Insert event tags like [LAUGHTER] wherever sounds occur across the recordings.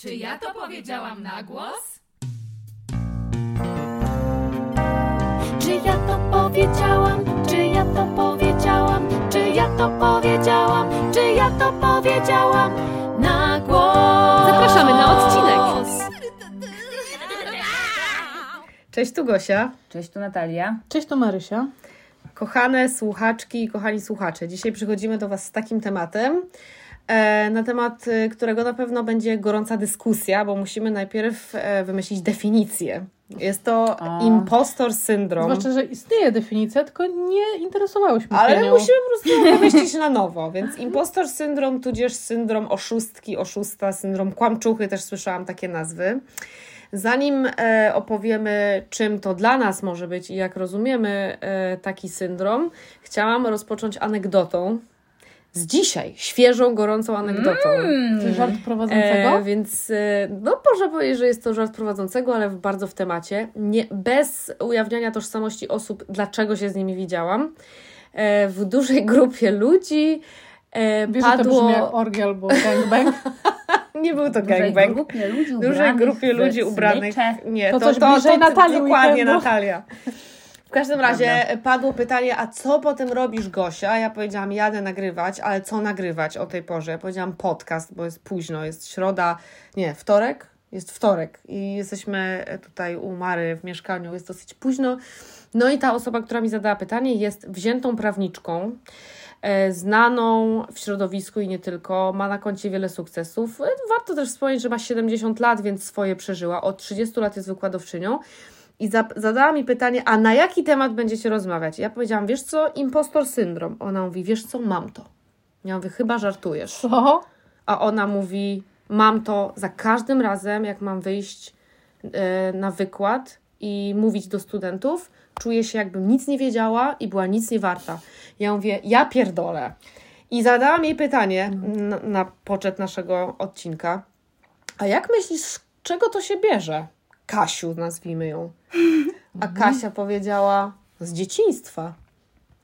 Czy ja to powiedziałam na głos? Czy ja to powiedziałam? Czy ja to powiedziałam? Czy ja to powiedziałam? Czy ja to powiedziałam na głos? Zapraszamy na odcinek. Cześć, tu Gosia. Cześć, tu Natalia. Cześć, to Marysia. Kochane słuchaczki i kochani słuchacze, dzisiaj przychodzimy do Was z takim tematem, na temat e, którego na pewno będzie gorąca dyskusja, bo musimy najpierw e, wymyślić definicję. Jest to O. impostor syndrom. Zwłaszcza, że istnieje definicja, tylko nie interesowałyśmy się Ale nią. musimy po prostu [LAUGHS] wymyślić na nowo. Więc impostor syndrom, tudzież syndrom oszustki, oszusta, syndrom kłamczuchy, też słyszałam takie nazwy. Zanim e, opowiemy, czym to dla nas może być i jak rozumiemy e, taki syndrom, chciałam rozpocząć anegdotą z dzisiaj, świeżą, gorącą anegdotą. Czy żart prowadzącego? E, więc e, no, można powiedzieć, że jest to żart prowadzącego, ale bardzo w temacie. Nie, bez ujawniania tożsamości osób, dlaczego się z nimi widziałam. E, w dużej grupie ludzi e, Wiesz, to padło. brzmi jak orgie albo gangbang? [LAUGHS] Nie był to gangbang. dużej grupie ludzi ubranych. Nie, To to, to, to, bliżej Natalii dokładnie. Natalia. W każdym razie padło pytanie, a co potem robisz, Gosia? Ja powiedziałam, jadę nagrywać, ale co nagrywać o tej porze? Ja powiedziałam podcast, bo jest późno, jest środa, nie, wtorek? Jest wtorek i jesteśmy tutaj u Mary w mieszkaniu, jest dosyć późno. No i ta osoba, która mi zadała pytanie, jest wziętą prawniczką, e, znaną w środowisku i nie tylko, ma na koncie wiele sukcesów. E, Warto też wspomnieć, że ma 70 lat, więc swoje przeżyła. Od 30 lat jest wykładowczynią. I za, zadała mi pytanie, a na jaki temat będziecie rozmawiać? Ja powiedziałam, wiesz co, impostor syndrom. Ona mówi, wiesz co, mam to. Ja mówię, chyba żartujesz. Co? A ona mówi, mam to za każdym razem, jak mam wyjść e, na wykład i mówić do studentów, czuję się jakbym nic nie wiedziała i była nic nie warta. Ja mówię, ja pierdolę. I zadałam jej pytanie na, na poczet naszego odcinka. A jak myślisz, z czego to się bierze? Kasiu, nazwijmy ją. A Kasia powiedziała, z dzieciństwa.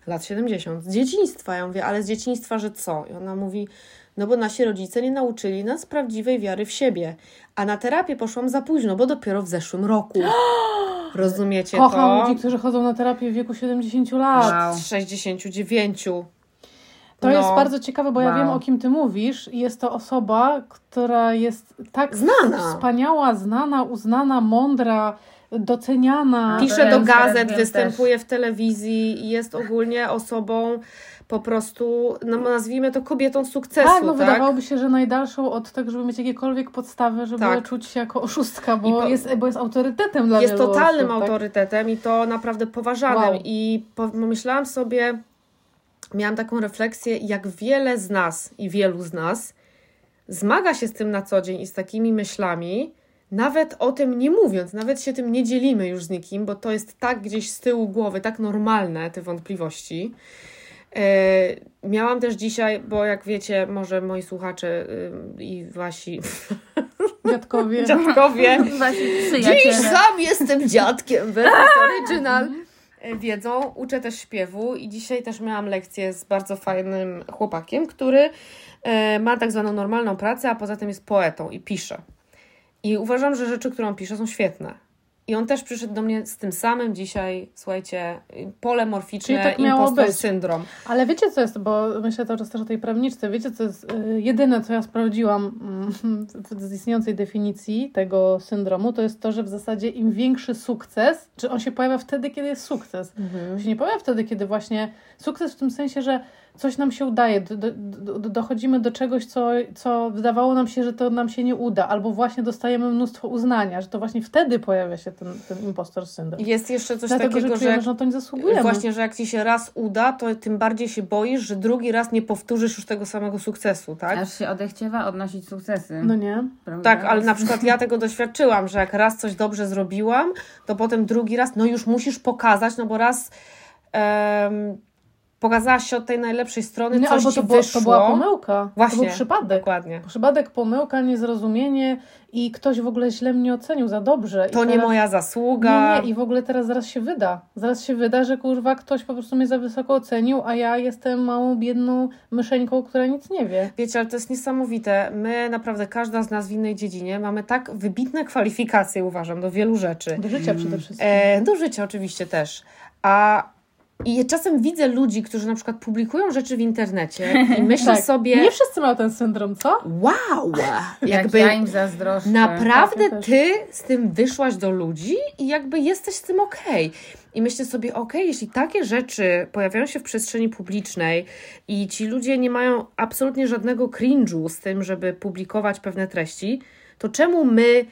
Lat 70. Z dzieciństwa. Ja mówię, ale z dzieciństwa, że co? I ona mówi, no bo nasi rodzice nie nauczyli nas prawdziwej wiary w siebie. A na terapię poszłam za późno, bo dopiero w zeszłym roku. [GASPS] Rozumiecie Kocham to? ludzi, którzy chodzą na terapię w wieku 70 lat. Wow. Z 69. To No. jest bardzo ciekawe, bo ja Wow. wiem, o kim ty mówisz. Jest to osoba, która jest tak Znana. wspaniała, znana, uznana, mądra, doceniana. Pi- Pisze do gazet, występuje w telewizji i jest ogólnie osobą po prostu, no nazwijmy to kobietą sukcesu, tak, no tak? wydawałoby się, że najdalszą od tego, żeby mieć jakiekolwiek podstawy, żeby Tak. czuć się jako oszustka, I bo, po- jest, bo jest autorytetem dla jest wielu totalnym osób, tak? autorytetem i to naprawdę poważanym. Wow. I pomyślałam sobie, miałam taką refleksję, jak wiele z nas i wielu z nas zmaga się z tym na co dzień i z takimi myślami, nawet o tym nie mówiąc, nawet się tym nie dzielimy już z nikim, bo to jest tak gdzieś z tyłu głowy, tak normalne te wątpliwości. E, miałam też dzisiaj, bo jak wiecie, może moi słuchacze y, i wasi [LAUGHS] Dziadkowie. dziadkowie Wasi Dziś sam jestem dziadkiem, wersja original. E, Wiedzą, uczę też śpiewu i dzisiaj też miałam lekcję z bardzo fajnym chłopakiem, który e, ma tak zwaną normalną pracę, a poza tym jest poetą i pisze. I uważam, że rzeczy, które on pisze, są świetne. I on też przyszedł do mnie z tym samym dzisiaj, słuchajcie, pole morficzne, Czyli tak impostor syndrom. Ale wiecie co jest, bo myślę cały czas też o tej prawniczce, wiecie co jest y, jedyne, co ja sprawdziłam mm, [LAUGHS] z istniejącej definicji tego syndromu, to jest to, że w zasadzie im większy sukces, czy on się pojawia wtedy, kiedy jest sukces. On się nie pojawia wtedy, kiedy właśnie sukces w tym sensie, że coś nam się udaje, do, do, do, dochodzimy do czegoś, co, co wydawało nam się, że to nam się nie uda, albo właśnie dostajemy mnóstwo uznania, że to właśnie wtedy pojawia się ten, ten impostor syndrom. Jest jeszcze coś Dlatego, takiego, że czujemy, że to nie zasługujemy. Właśnie, że jak ci się raz uda, to tym bardziej się boisz, że drugi raz nie powtórzysz już tego samego sukcesu, tak? Aż się odechciewa odnosić sukcesy. No nie? prawda? Tak, ale na przykład ja tego doświadczyłam, że jak raz coś dobrze zrobiłam, to potem drugi raz, no już musisz pokazać, no bo raz em, pokazałaś się od tej najlepszej strony, Nie, coś albo to, było, wyszło. to była pomyłka. Właśnie, To był przypadek. Dokładnie. Przypadek, pomyłka, niezrozumienie i ktoś w ogóle źle mnie ocenił za dobrze. To I nie teraz... moja zasługa. Nie, nie, i w ogóle teraz zaraz się wyda. Zaraz się wyda, że kurwa ktoś po prostu mnie za wysoko ocenił, a ja jestem małą, biedną myszeńką, która nic nie wie. Wiecie, ale to jest niesamowite. My naprawdę, każda z nas w innej dziedzinie mamy tak wybitne kwalifikacje, uważam, do wielu rzeczy. Do życia przede wszystkim. E, do życia oczywiście też. A i czasem widzę ludzi, którzy na przykład publikują rzeczy w internecie i [LAUGHS] myślę Tak. sobie, Nie wszyscy mają ten syndrom, co? wow, [LAUGHS] jakby Jak ja im zazdroszczę. naprawdę Tak, ty z tym wyszłaś do ludzi i jakby jesteś z tym okej. I myślę sobie, okej, jeśli takie rzeczy pojawiają się w przestrzeni publicznej i ci ludzie nie mają absolutnie żadnego cringe'u z tym, żeby publikować pewne treści, to czemu my,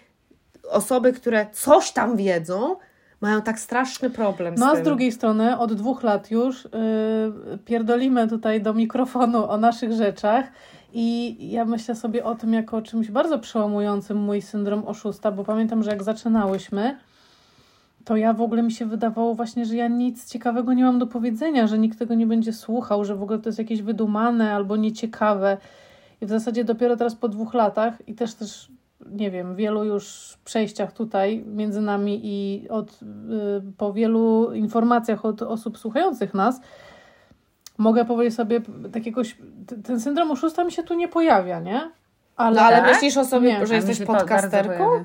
osoby, które coś tam wiedzą, mają tak straszny problem z No a tym? z drugiej strony od dwóch lat już yy, pierdolimy tutaj do mikrofonu o naszych rzeczach i ja myślę sobie o tym jako o czymś bardzo przełamującym mój syndrom oszusta, bo pamiętam, że jak zaczynałyśmy, to ja w ogóle mi się wydawało właśnie, że ja nic ciekawego nie mam do powiedzenia, że nikt tego nie będzie słuchał, że w ogóle to jest jakieś wydumane albo nieciekawe. I w zasadzie dopiero teraz po dwóch latach i też też nie wiem, wielu już przejściach tutaj między nami i od, y, po wielu informacjach od osób słuchających nas, mogę powiedzieć sobie, tak jakoś, t- ten syndrom oszusta mi się tu nie pojawia, nie? Ale, No ale Tak? myślisz o sobie, Nie. że jesteś podcasterką?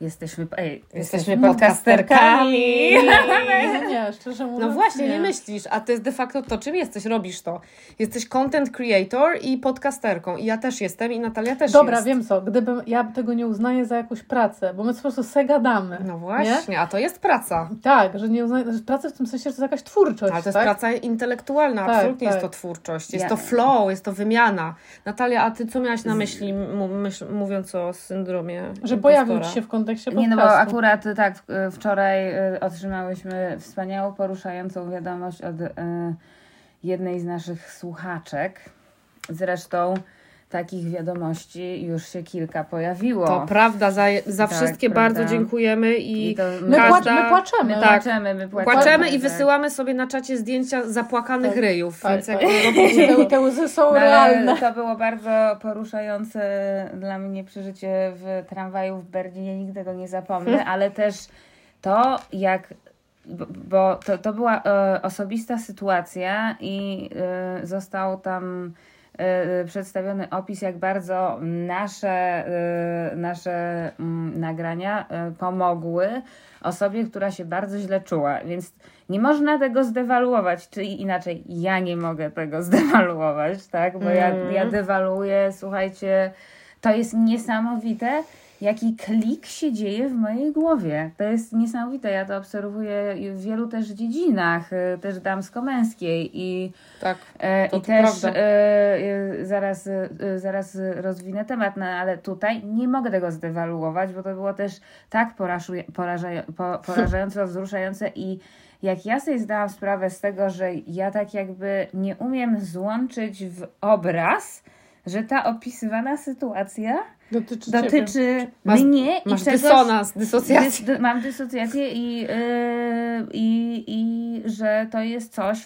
Jesteśmy, ej, Jesteśmy podcasterkami. [LAUGHS] nie, nie, szczerze mówiąc. No właśnie, nie. myślisz, a to jest de facto to, czym jesteś, robisz to. Jesteś content creator i podcasterką. I ja też jestem, i Natalia też Dobra, jest. wiem co, gdybym, ja tego nie uznaję za jakąś pracę, bo my po prostu se gadamy. No właśnie, a to jest praca. Tak, że nie uznaję, że praca w tym sensie, że to jest jakaś twórczość, Ale to jest tak? praca intelektualna, Tak, absolutnie tak. jest to twórczość, jest Ja- to flow, jest to wymiana. Natalia, a ty co miałaś na myśli, mu- myśl, mówiąc o syndromie? Że pojawił ci się w kontekście Nie, podcastu. no bo akurat tak, w- wczoraj y, otrzymałyśmy wspaniałą, poruszającą wiadomość od y, jednej z naszych słuchaczek. Zresztą takich wiadomości już się kilka pojawiło. To prawda, za, za Tak, wszystkie prawda. bardzo dziękujemy i, I My, każda- my płaczemy. My tak. płaczemy, my płaczemy. płaczemy i tak. wysyłamy sobie na czacie zdjęcia zapłakanych Tak, ryjów. tak, więc tak. jak Te, te łzy są No, ale realne. to było bardzo poruszające dla mnie przeżycie w tramwaju w Berlinie. Nigdy tego nie zapomnę, [LAUGHS] ale też to, jak. Bo to, to była e, osobista sytuacja i e, został tam przedstawiony opis, jak bardzo nasze, e, nasze mm, nagrania pomogły osobie, która się bardzo źle czuła. Więc nie można tego zdewaluować, czyli inaczej, ja nie mogę tego [LAUGHS] zdewaluować, tak? Bo ja, ja dewaluję, słuchajcie, to jest niesamowite, jaki klik się dzieje w mojej głowie. To jest niesamowite. Ja to obserwuję w wielu też dziedzinach, y, też damsko-męskiej i tak. E, To I to też e, e, zaraz, e, zaraz rozwinę temat, no, ale tutaj nie mogę tego zdewaluować, bo to było też tak porażuje, poraża, po, [LAUGHS] porażająco wzruszające i jak ja sobie zdałam sprawę z tego, że ja tak jakby nie umiem złączyć w obraz, że ta opisywana sytuacja Dotyczy, dotyczy Masz- mnie Masz i czegoś, dysonans, dysocjację. Dys, dy, mam dysocjację i, yy, i, i że to jest coś,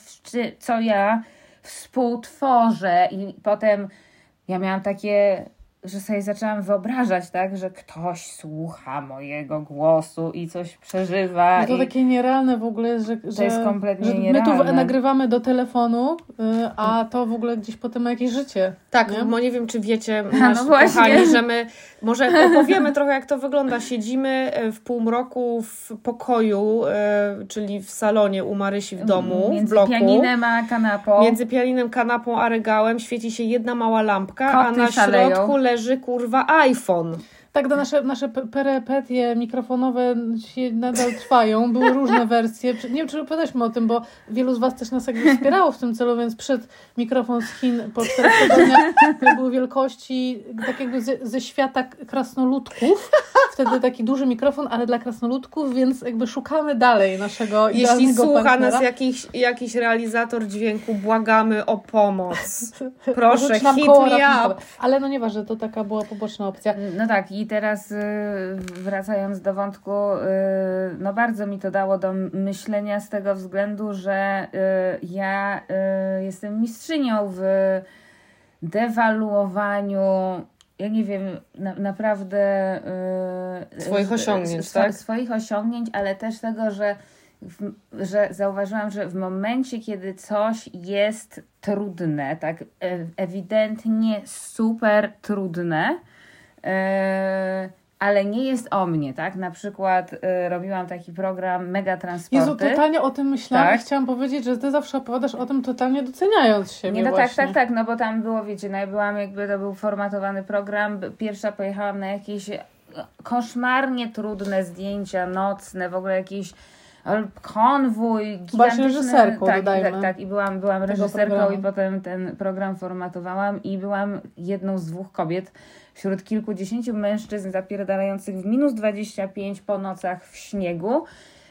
co ja współtworzę i potem ja miałam takie, że sobie zaczęłam wyobrażać, tak, że ktoś słucha mojego głosu i coś przeżywa. No to i... takie nierealne w ogóle, że, że, jest kompletnie że my tu nagrywamy do telefonu, y, a to w ogóle gdzieś potem ma jakieś życie. Tak, Nie? bo nie wiem, czy wiecie, [LAUGHS] no nasi właśnie. kochani, że my może opowiemy trochę, jak to wygląda. Siedzimy e, w półmroku w pokoju, e, czyli w salonie u Marysi w domu, w Między bloku. pianinem a kanapą. Między pianinem, kanapą a regałem świeci się jedna mała lampka, a Koty na szaleją. środku leży kurwa iPhone. Tak, to nasze, nasze pe- perepetie mikrofonowe się nadal trwają. Były różne [LAUGHS] wersje. Nie wiem, czy opowiadaliśmy o tym, bo wielu z Was też nas jakby wspierało w tym celu, więc przed mikrofon z Chin po czterech tygodniach który był wielkości tak jakby ze, ze świata krasnoludków. Wtedy taki duży mikrofon, ale dla krasnoludków, więc jakby szukamy dalej naszego Jeśli słucha partnera. nas jakiś, jakiś realizator dźwięku, błagamy o pomoc. [LAUGHS] Proszę, hit me up. Ale no nieważne, to taka była poboczna opcja. No tak, i I teraz y, wracając do wątku, y, no bardzo mi to dało do myślenia z tego względu, że y, ja jestem mistrzynią w dewaluowaniu ja nie wiem, na, naprawdę. Yy, swoich osiągnięć, sw tak? Swoich osiągnięć, ale też tego, że, w, że zauważyłam, że w momencie, kiedy coś jest trudne, tak ewidentnie super trudne, ale nie jest o mnie, tak? Na przykład y, robiłam taki program Mega Transporty. Jezu, totalnie o tym myślałam tak? i chciałam powiedzieć, że ty zawsze opowiadasz o tym totalnie doceniając siebie Nie, no właśnie. tak, tak, tak, no bo tam było, wiecie, no ja byłam jakby, to był formatowany program, pierwsza pojechałam na jakieś koszmarnie trudne zdjęcia nocne, w ogóle jakieś konwój, Byłaś reżyserką, tak, dodajmy. Tak, tak, i byłam, byłam reżyserką i potem ten program formatowałam i byłam jedną z dwóch kobiet, wśród kilkudziesięciu mężczyzn zapierdalających w minus 25 po nocach w śniegu.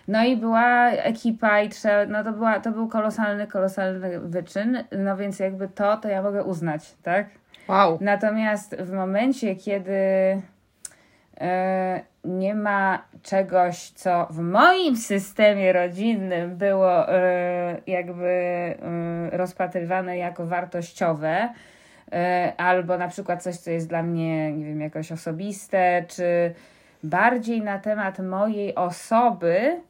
No i była ekipa i trzeba, no to, była, to był kolosalny, kolosalny wyczyn, no więc jakby to, to ja mogę uznać, tak? Wow. Natomiast w momencie, kiedy nie ma czegoś, co w moim systemie rodzinnym było e, jakby e, rozpatrywane jako wartościowe, E, albo na przykład coś, co jest dla mnie, nie wiem, jakoś osobiste, czy bardziej na temat mojej osoby,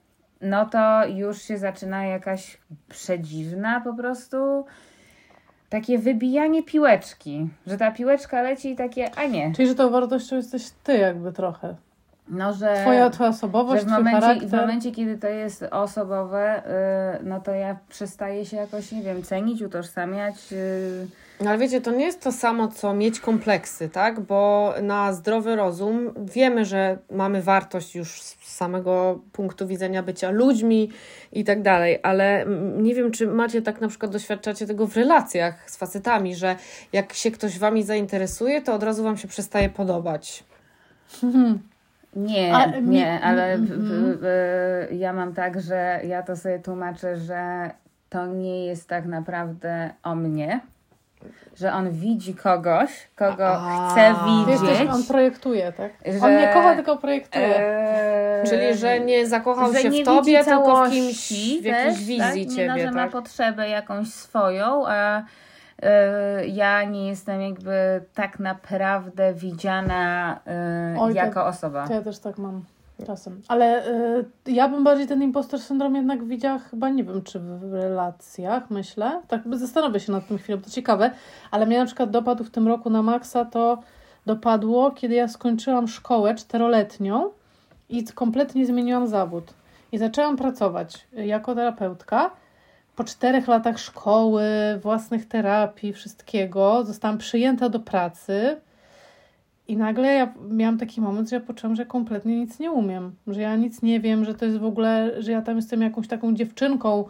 no to już się zaczyna jakaś przedziwna po prostu takie wybijanie piłeczki, że ta piłeczka leci i takie, a nie. Czyli, że tą wartością jesteś ty jakby trochę. No, że, twoja, twoja osobowość, że w momencie, w momencie, kiedy to jest osobowe, yy, no to ja przestaję się jakoś, nie wiem, cenić, utożsamiać. Yy, no ale wiecie, to nie jest to samo, co mieć kompleksy, tak? Bo na zdrowy rozum wiemy, że mamy wartość już samego punktu widzenia bycia ludźmi i tak dalej, ale nie wiem, czy macie tak na przykład doświadczacie tego w relacjach z facetami, że jak się ktoś wami zainteresuje, to od razu wam się przestaje podobać. [LAUGHS] Nie, A, nie, ale w, w, w, ja mam tak, że ja to sobie tłumaczę, że to nie jest tak naprawdę o mnie że on widzi kogoś, kogo A, chce widzieć. Wiesz, on projektuje, tak? Że, on nie kocha, tylko projektuje. E, Czyli, że nie zakochał że się nie w tobie, tylko w kimś, w jakiejś wizji tak? ciebie, nie, no, że tak? ma potrzebę jakąś swoją, a e, ja nie jestem jakby tak naprawdę widziana e, Oj, jako to, osoba. To ja też tak mam. Czasem. Ale y, ja bym bardziej ten impostor syndrom jednak widziała chyba, nie wiem, czy w relacjach, myślę. Tak zastanowię się nad tym chwilę, bo to ciekawe. Ale mnie na przykład dopadł w tym roku na maksa to dopadło, kiedy ja skończyłam szkołę czteroletnią i kompletnie zmieniłam zawód. I zaczęłam pracować jako terapeutka. Po czterech latach szkoły, własnych terapii, wszystkiego, zostałam przyjęta do pracy i nagle ja miałam taki moment, że ja poczułam, że kompletnie nic nie umiem, że ja nic nie wiem, że to jest w ogóle, że ja tam jestem jakąś taką dziewczynką,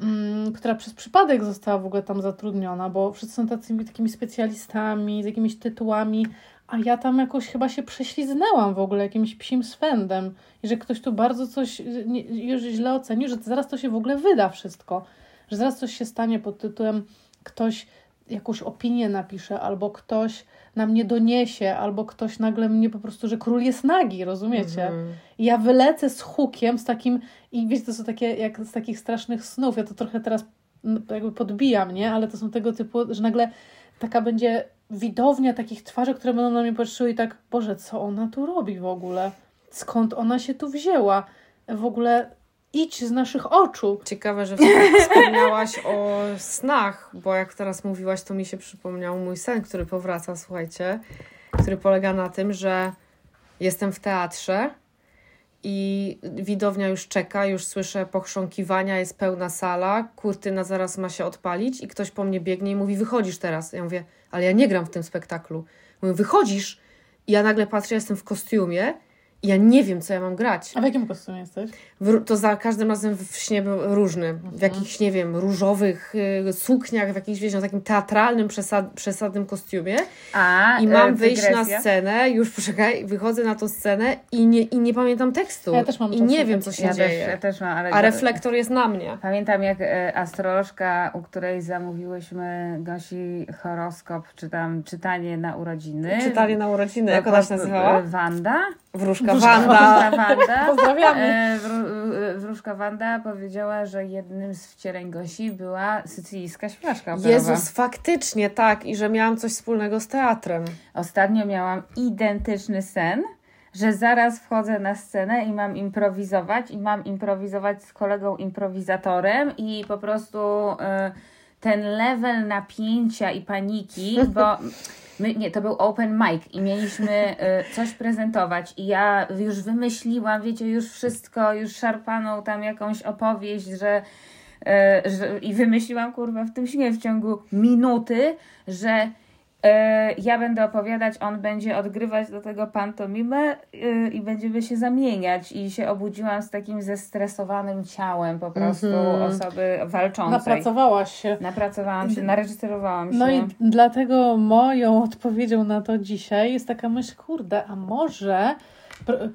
mm, która przez przypadek została w ogóle tam zatrudniona, bo wszyscy są tacymi takimi specjalistami, z jakimiś tytułami, a ja tam jakoś chyba się prześliznęłam w ogóle jakimś psim swędem. I że ktoś tu bardzo coś nie, już źle ocenił, że zaraz to się w ogóle wyda wszystko, że zaraz coś się stanie pod tytułem ktoś jakąś opinię napisze albo ktoś na mnie doniesie, albo ktoś nagle mnie po prostu, że król jest nagi, rozumiecie? Mhm. I ja wylecę z hukiem, z takim, i wiecie, to są takie, jak z takich strasznych snów, ja to trochę teraz jakby podbijam, nie? Ale to są tego typu, że nagle taka będzie widownia takich twarzy, które będą na mnie patrzyły i tak, Boże, co ona tu robi w ogóle? Skąd ona się tu wzięła? W ogóle idź z naszych oczu. Ciekawe, że [LAUGHS] wspomniałaś o snach, bo jak teraz mówiłaś, to mi się przypomniał mój sen, który powraca, słuchajcie, który polega na tym, że jestem w teatrze i widownia już czeka, już słyszę pochrząkiwania, jest pełna sala, kurtyna zaraz ma się odpalić i ktoś po mnie biegnie i mówi, wychodzisz teraz. Ja mówię, ale ja nie gram w tym spektaklu. Mówię, wychodzisz? I ja nagle patrzę, jestem w kostiumie ja nie wiem, co ja mam grać. A w jakim kostiumie jesteś? W, to za każdym razem w śnie był różny. W jakichś, nie wiem, różowych y, sukniach, w jakimś, wiecie, takim teatralnym, przesad, przesadnym kostiumie. A, I mam e, wyjść na scenę, już poczekaj, wychodzę na tą scenę i nie, i nie pamiętam tekstu. Ja też mam I nie wiem, co się Ja też, dzieje. ja też mam, ale A reflektor jest na mnie. Pamiętam jak e, astrolożka, u której zamówiłyśmy Gosi horoskop, czy tam czytanie na urodziny. Czytanie na urodziny, jak ona się nazywała? e, Wanda. Wróżka Wróżka Wanda. Wanda. Pozdrawiamy. E, e, Wróżka Wanda powiedziała, że jednym z wcieleń Gosi była sycylijska śpiewaszka operowa. Jezus, faktycznie tak. I że miałam coś wspólnego z teatrem. Ostatnio miałam identyczny sen, że zaraz wchodzę na scenę i mam improwizować i mam improwizować z kolegą improwizatorem i po prostu e, ten level napięcia i paniki, bo [LAUGHS] my, nie, to był open mic i mieliśmy e, coś prezentować i ja już wymyśliłam, wiecie, już wszystko, już szarpaną tam jakąś opowieść, że że, i wymyśliłam kurwa w tym śnie w ciągu minuty, że ja będę opowiadać, on będzie odgrywać do tego pantomimę e, i będziemy się zamieniać i się obudziłam z takim zestresowanym ciałem po prostu osoby walczącej. Napracowałaś się. Napracowałam się, nareżyserowałam się. No i dlatego moją odpowiedzią na to dzisiaj jest taka myśl, kurde, a może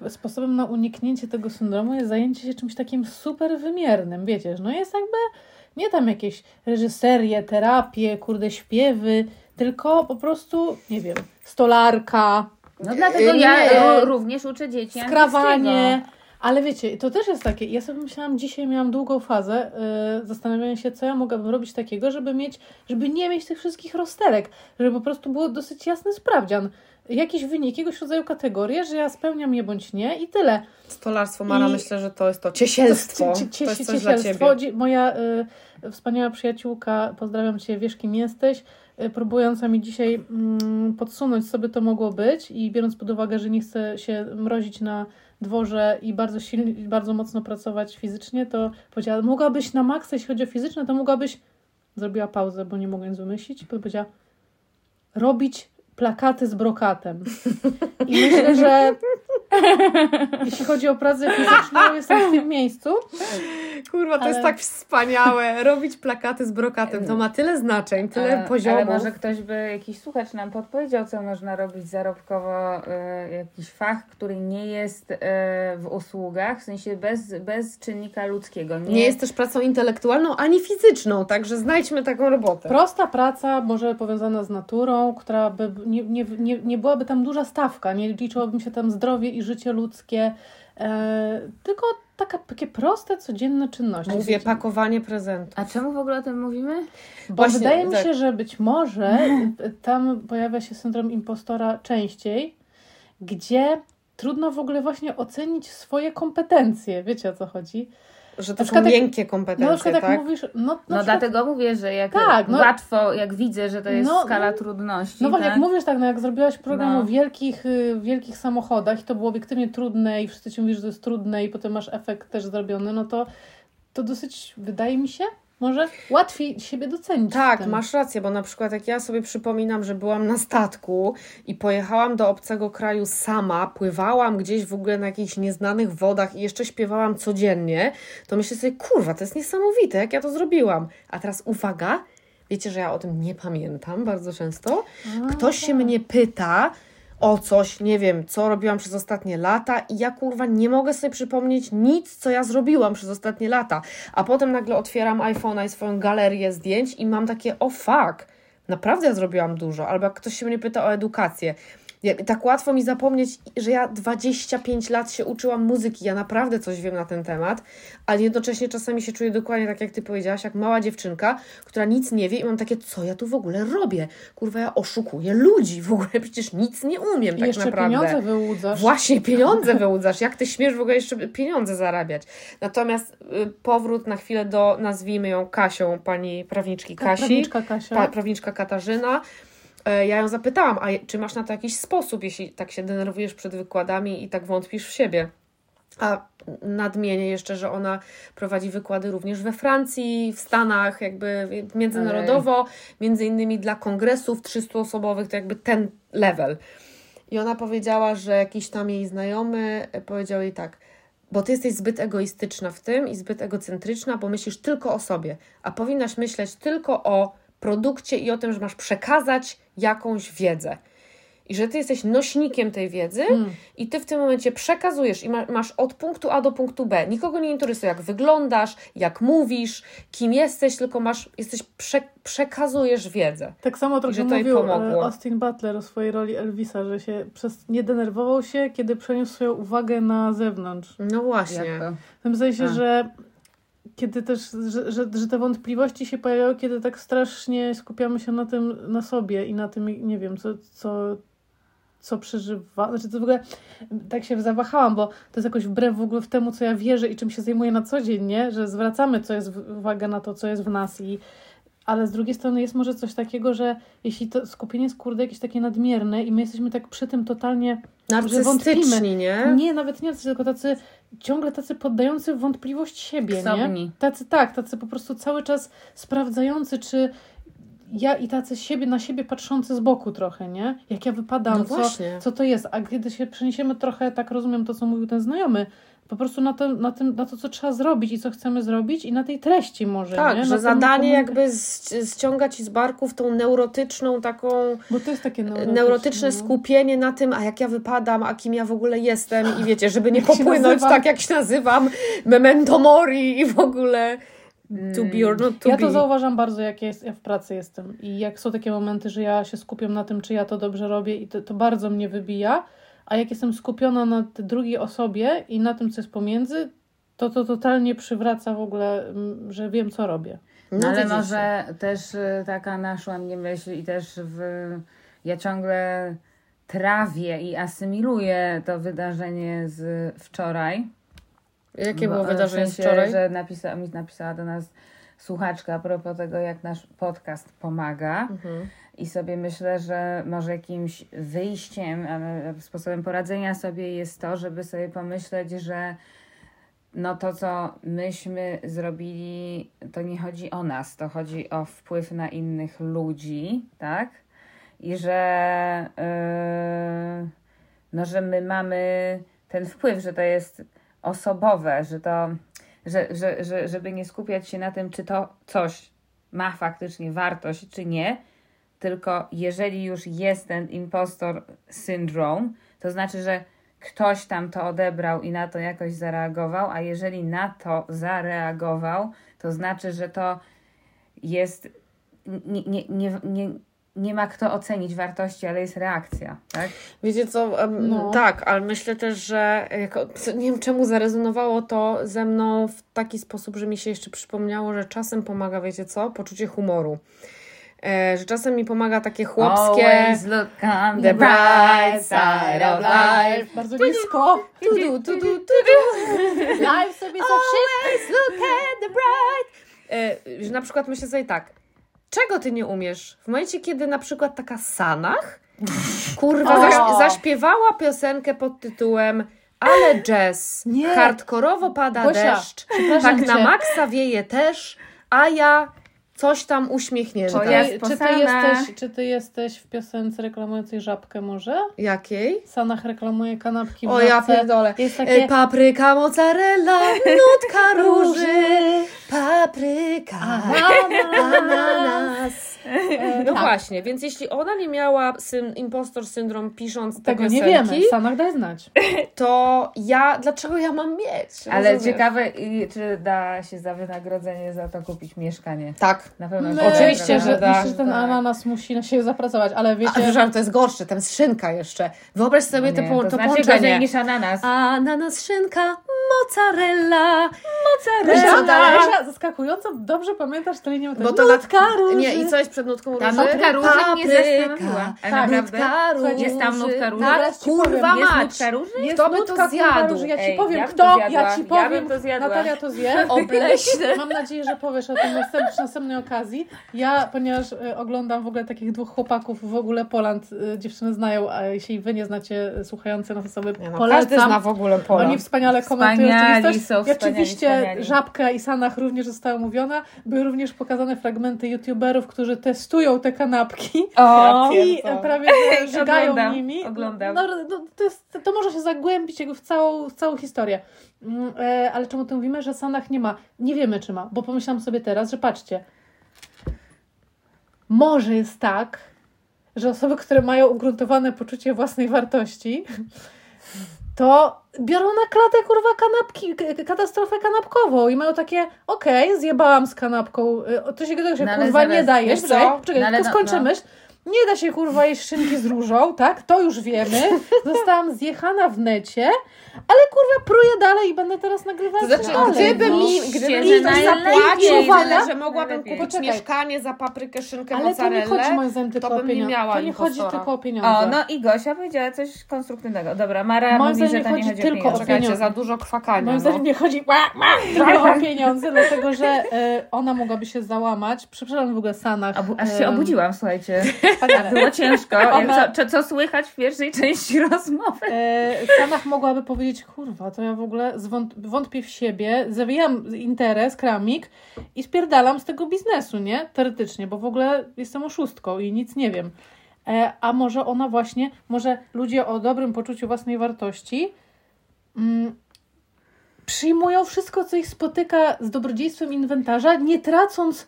sposobem na uniknięcie tego syndromu jest zajęcie się czymś takim super wymiernym, wiecie, no jest jakby nie tam jakieś reżyserie, terapie, kurde, śpiewy, tylko po prostu, nie wiem, stolarka, No dlatego Nie. ja e, również uczę dzieci skrawanie. Ale wiecie, to też jest takie. Ja sobie myślałam, dzisiaj miałam długą fazę yy, zastanawiania się, co ja mogłabym robić takiego, żeby mieć, żeby nie mieć tych wszystkich rozterek, żeby po prostu było dosyć jasny sprawdzian. Jakiś wynik, jakiegoś rodzaju kategorię, że ja spełniam je bądź nie i tyle. Stolarstwo, Mara, I- myślę, że to jest to. Ciesielstwo. Cie- cie- To jest cie- coś dla ciesielstwo. Moja y, wspaniała przyjaciółka, pozdrawiam Cię, wiesz kim jesteś, y, próbująca mi dzisiaj mm, podsunąć, by to mogło być i biorąc pod uwagę, że nie chcę się mrozić na dworze i bardzo silnie, bardzo mocno pracować fizycznie, to powiedziała, mogłabyś na maksa, jeśli chodzi o fizyczne, to mogłabyś, zrobiła pauzę, bo nie mogę nic wymyślić, powiedziała, robić plakaty z brokatem. I myślę, że [LAUGHS] jeśli chodzi o pracę fizyczną, jestem w tym miejscu. Kurwa, to Ale- jest tak wspaniałe. Robić plakaty z brokatem. To ma tyle znaczeń, tyle Ale- poziomów. Ale może ktoś by, jakiś słuchacz nam podpowiedział, co można robić zarobkowo, e, jakiś fach, który nie jest e, w usługach, w sensie bez, bez czynnika ludzkiego. Nie, Nie jest też pracą intelektualną ani fizyczną, także znajdźmy taką robotę. Prosta praca, może powiązana z naturą, która by nie, nie, nie, nie byłaby tam duża stawka, nie liczyłabym się tam zdrowie i życie ludzkie, e, tylko taka, takie proste, codzienne czynności. Mówię, pakowanie prezentu. A czemu w ogóle o tym mówimy? Bo Właśnie, wydaje mi tak. się, że być może [LAUGHS] tam pojawia się syndrom impostora częściej, gdzie trudno w ogóle właśnie ocenić swoje kompetencje. Wiecie o co chodzi? Że to są jak- miękkie No kompetencje, na przykład jak tak? mówisz, no, No przykład, dlatego mówię, że jak Tak, no- łatwo, jak widzę, że to jest No, skala no. trudności. No właśnie, tak? jak mówisz tak, no jak zrobiłaś program No. o wielkich, y, wielkich samochodach i to było obiektywnie trudne i wszyscy ci mówisz, że to jest trudne i potem masz efekt też zrobiony, no to to dosyć, wydaje mi się, może łatwiej siebie docenić. Tak, masz rację, bo na przykład jak ja sobie przypominam, że byłam na statku i pojechałam do obcego kraju sama, pływałam gdzieś w ogóle na jakichś nieznanych wodach i jeszcze śpiewałam codziennie, to myślę sobie, kurwa, to jest niesamowite, jak ja to zrobiłam. A teraz uwaga, wiecie, że ja o tym nie pamiętam bardzo często. Ktoś się mnie pyta o coś, nie wiem, co robiłam przez ostatnie lata i ja kurwa nie mogę sobie przypomnieć nic, co ja zrobiłam przez ostatnie lata. A potem nagle otwieram iPhone'a i swoją galerię zdjęć i mam takie, o fuck, naprawdę ja zrobiłam dużo. Albo jak ktoś się mnie pyta o edukację. Tak łatwo mi zapomnieć, że ja 25 lat się uczyłam muzyki, ja naprawdę coś wiem na ten temat, ale jednocześnie czasami się czuję dokładnie tak, jak ty powiedziałaś, jak mała dziewczynka, która nic nie wie i mam takie, co ja tu w ogóle robię? Kurwa, ja oszukuję ludzi, w ogóle przecież nic nie umiem I tak jeszcze naprawdę. pieniądze wyłudzasz. Właśnie, pieniądze wyłudzasz. Jak ty śmiesz w ogóle jeszcze pieniądze zarabiać? Natomiast y, powrót na chwilę do, nazwijmy ją Kasią, pani prawniczki Tak, Kasi, prawniczka Kasia. pa, prawniczka Katarzyna. E, Ja ją zapytałam, a czy masz na to jakiś sposób, jeśli tak się denerwujesz przed wykładami i tak wątpisz w siebie? A nadmienię jeszcze, że ona prowadzi wykłady również we Francji, w Stanach, jakby międzynarodowo, między innymi dla kongresów 300-osobowych, to jakby ten level. I ona powiedziała, że jakiś tam jej znajomy e, powiedział jej tak, bo ty jesteś zbyt egoistyczna w tym i zbyt egocentryczna, bo myślisz tylko o sobie, a powinnaś myśleć tylko o produkcie i o tym, że masz przekazać jakąś wiedzę. I że ty jesteś nośnikiem tej wiedzy i ty w tym momencie przekazujesz i ma, masz od punktu A do punktu B. Nikogo nie interesuje, jak wyglądasz, jak mówisz, kim jesteś, tylko masz, jesteś, prze, przekazujesz wiedzę. Tak samo trochę że jej mówił pomogło. e, Austin Butler o swojej roli Elvisa, że się przez, nie denerwował się, kiedy przeniósł swoją uwagę na zewnątrz. No właśnie. W tym sensie, A. że kiedy też, że, że, że te wątpliwości się pojawiały, kiedy tak strasznie skupiamy się na tym, na sobie i na tym, nie wiem, co, co, co przeżywa. Znaczy, to w ogóle tak się zawahałam, bo to jest jakoś wbrew w ogóle w temu, co ja wierzę i czym się zajmuję na co dzień, nie? Że zwracamy co jest, uwagę na to, co jest w nas i ale z drugiej strony jest może coś takiego, że jeśli to skupienie jest kurde jakieś takie nadmierne i my jesteśmy tak przy tym totalnie Narcystyczni, nie? nie, nawet nie tylko tacy ciągle tacy poddający wątpliwość siebie, nie? Ksobni. Tacy tak, tacy po prostu cały czas sprawdzający, czy ja i tacy siebie na siebie patrzący z boku trochę, nie? Jak ja wypadam, No co, co to jest. A kiedy się przeniesiemy trochę, tak rozumiem to, co mówił ten znajomy, po prostu na to, na, tym, na to, co trzeba zrobić i co chcemy zrobić i na tej treści może, Tak, nie? że zadanie jakby z, ściąga ci z barków tą neurotyczną taką Bo to jest takie neurotyczne. neurotyczne no. skupienie na tym, a jak ja wypadam, a kim ja w ogóle jestem i wiecie, żeby nie [LAUGHS] popłynąć tak, jak się nazywam, memento mori i w ogóle to be or not to Ja be. to zauważam bardzo, jak ja, jest, ja w pracy jestem i jak są takie momenty, że ja się skupiam na tym, czy ja to dobrze robię i to, to bardzo mnie wybija, a jak jestem skupiona na tej drugiej osobie i na tym, co jest pomiędzy, to to totalnie przywraca w ogóle, że wiem, co robię. No, ale widzicie. może też y, taka naszła mnie myśl i też w, ja ciągle trawię i asymiluję to wydarzenie z wczoraj. Jakie było wydarzenie w z sensie, wczoraj? że napisała, mi napisała do nas słuchaczka a propos tego, jak nasz podcast pomaga. Mhm. I sobie myślę, że może jakimś wyjściem, sposobem poradzenia sobie jest to, żeby sobie pomyśleć, że no to, co myśmy zrobili, to nie chodzi o nas, to chodzi o wpływ na innych ludzi, tak? I że, yy, no, że my mamy ten wpływ, że to jest osobowe, że to, że, że, że, żeby nie skupiać się na tym, czy to coś ma faktycznie wartość, czy nie, tylko jeżeli już jest ten impostor syndrom, to znaczy, że ktoś tam to odebrał i na to jakoś zareagował, a jeżeli na to zareagował, to znaczy, że to jest. Nie, nie, nie, nie, nie ma kto ocenić wartości, ale jest reakcja, tak? Wiecie co, em, No. tak, ale myślę też, że jako, nie wiem czemu zarezonowało to ze mną w taki sposób, że mi się jeszcze przypomniało, że czasem pomaga, wiecie co, poczucie humoru. E, że czasem mi pomaga takie chłopskie... Always look on the bright side of life. Bardzo nisko. Tu, tu, tu, tu, tu, tu. [LAUGHS] Life sobie za Always look at the bright. E, że na przykład myślę sobie tak, czego ty nie umiesz? W momencie, kiedy na przykład taka Sanach, kurwa, zaś, zaśpiewała piosenkę pod tytułem ale jazz, Nie. hardkorowo pada Gosia, deszcz, tak na cię. maksa wieje też, a ja coś tam uśmiechnięta. To Czy ty, czy, ty jesteś, czy ty jesteś w piosence reklamującej żabkę może? Jakiej? Sanach reklamuje kanapki w O ja pierdolę. Jest E, takie... Papryka, mozzarella, nutka [LAUGHS] róży, papryka, ananas. No tak. właśnie, więc jeśli ona nie miała syn, impostor syndrom pisząc te Tego nie piosenki, wiemy. Sanach daj znać. [LAUGHS] to ja, dlaczego ja mam mieć? Ale Rozumiesz? ciekawe, czy da się za wynagrodzenie za to kupić mieszkanie. Tak. Na pewno My, się Oczywiście, da, że da. Myślę, że ten Tak. ananas musi na siebie zapracować, ale A wiecie... przepraszam, to jest gorsze, tam jest szynka jeszcze. Wyobraź sobie No nie, po, to to znaczy połączenie. niż ananas. Ananas, szynka, mozzarella, mozzarella. Gosia, zaskakująco dobrze pamiętasz tę linię. Bo to nutka róży. Nie, i co jest przed nutką Ta róży? nutka róży mnie Papryka. zastanowiła. A Tak. naprawdę? Nutka róży. Jest tam nutka róży? Tak, Zaraz ci kurwa powiem, Jest mać. nutka róży? Jest Kto by to nutka zjadł? róży. Ja ci Ej, powiem, ja kto, to ja ci Ja powiem. bym to zjadła. Natalia to zje. [LAUGHS] Obleśne. Mam nadzieję, że powiesz o tym następ, przy następnej okazji. Ja, ponieważ e, oglądam w ogóle takich dwóch chłopaków, w ogóle Poland, e, dziewczyny znają, a jeśli wy nie znacie e, słuchające nas osoby, Nie no, polecam. każdy zna w ogóle Pola. Oni wspaniale Wspaniali Wspaniali rzeczywistość. są, I oczywiście wspaniali. Żabka i Sanach również została mówiona. Były również pokazane fragmenty youtuberów, którzy testują te kanapki. O, I pierdolę. prawie żygają Oglądam, nimi. oglądam. No, no, to, jest, to może się zagłębić jakby w całą, w całą historię. Mm, e, ale czemu o tym mówimy, że Sanach nie ma? Nie wiemy, czy ma, bo pomyślałam sobie teraz, że patrzcie, może jest tak, że osoby, które mają ugruntowane poczucie własnej wartości, to biorą na klatę kurwa kanapki, katastrofę kanapkową i mają takie, okej, zjebałam z kanapką, y, to się tego się No kurwa zaraz, nie daje, czekaj, czekaj, No tylko no- skończę no. myśl. Nie da się kurwa jeść szynki z różą, tak? To już wiemy. [LAUGHS] Zostałam zjechana w necie, ale kurwa pruję dalej i będę teraz nagrywać To znaczy, dalej. gdyby no. mi, gdyby mi ktoś zapłacił tyle, że mogłabym najlepiej. kupić Poczekaj. mieszkanie za paprykę, szynkę, Ale to nie chodzi mozzarellę, moim zdaniem tylko to o bym nie pieniądze. miała To nie chodzi tylko o pieniądze. o, no i Gosia powiedziała coś konstruktywnego. Dobra, Mara Moim mówi, że zdaniem to nie chodzi chodzi tylko o pieniądze. Czekajcie, za dużo kwakania. Moim No. zdaniem nie chodzi tylko [LAUGHS] o pieniądze, dlatego że e, ona mogłaby się załamać. Przepraszam w ogóle Sanach. Obu- aż się e, obudziłam, słuchajcie. Było ciężko. Co słychać w pierwszej części rozmowy? E, Sanach mogłaby powiedzieć, kurwa, to ja w ogóle zwąt- wątpię w siebie, zawijam interes, kramik i spierdalam z tego biznesu, nie? Teoretycznie, bo w ogóle jestem oszustką i nic nie wiem. E, a może ona właśnie, może ludzie o dobrym poczuciu własnej wartości mm, przyjmują wszystko, co ich spotyka z dobrodziejstwem inwentarza, nie tracąc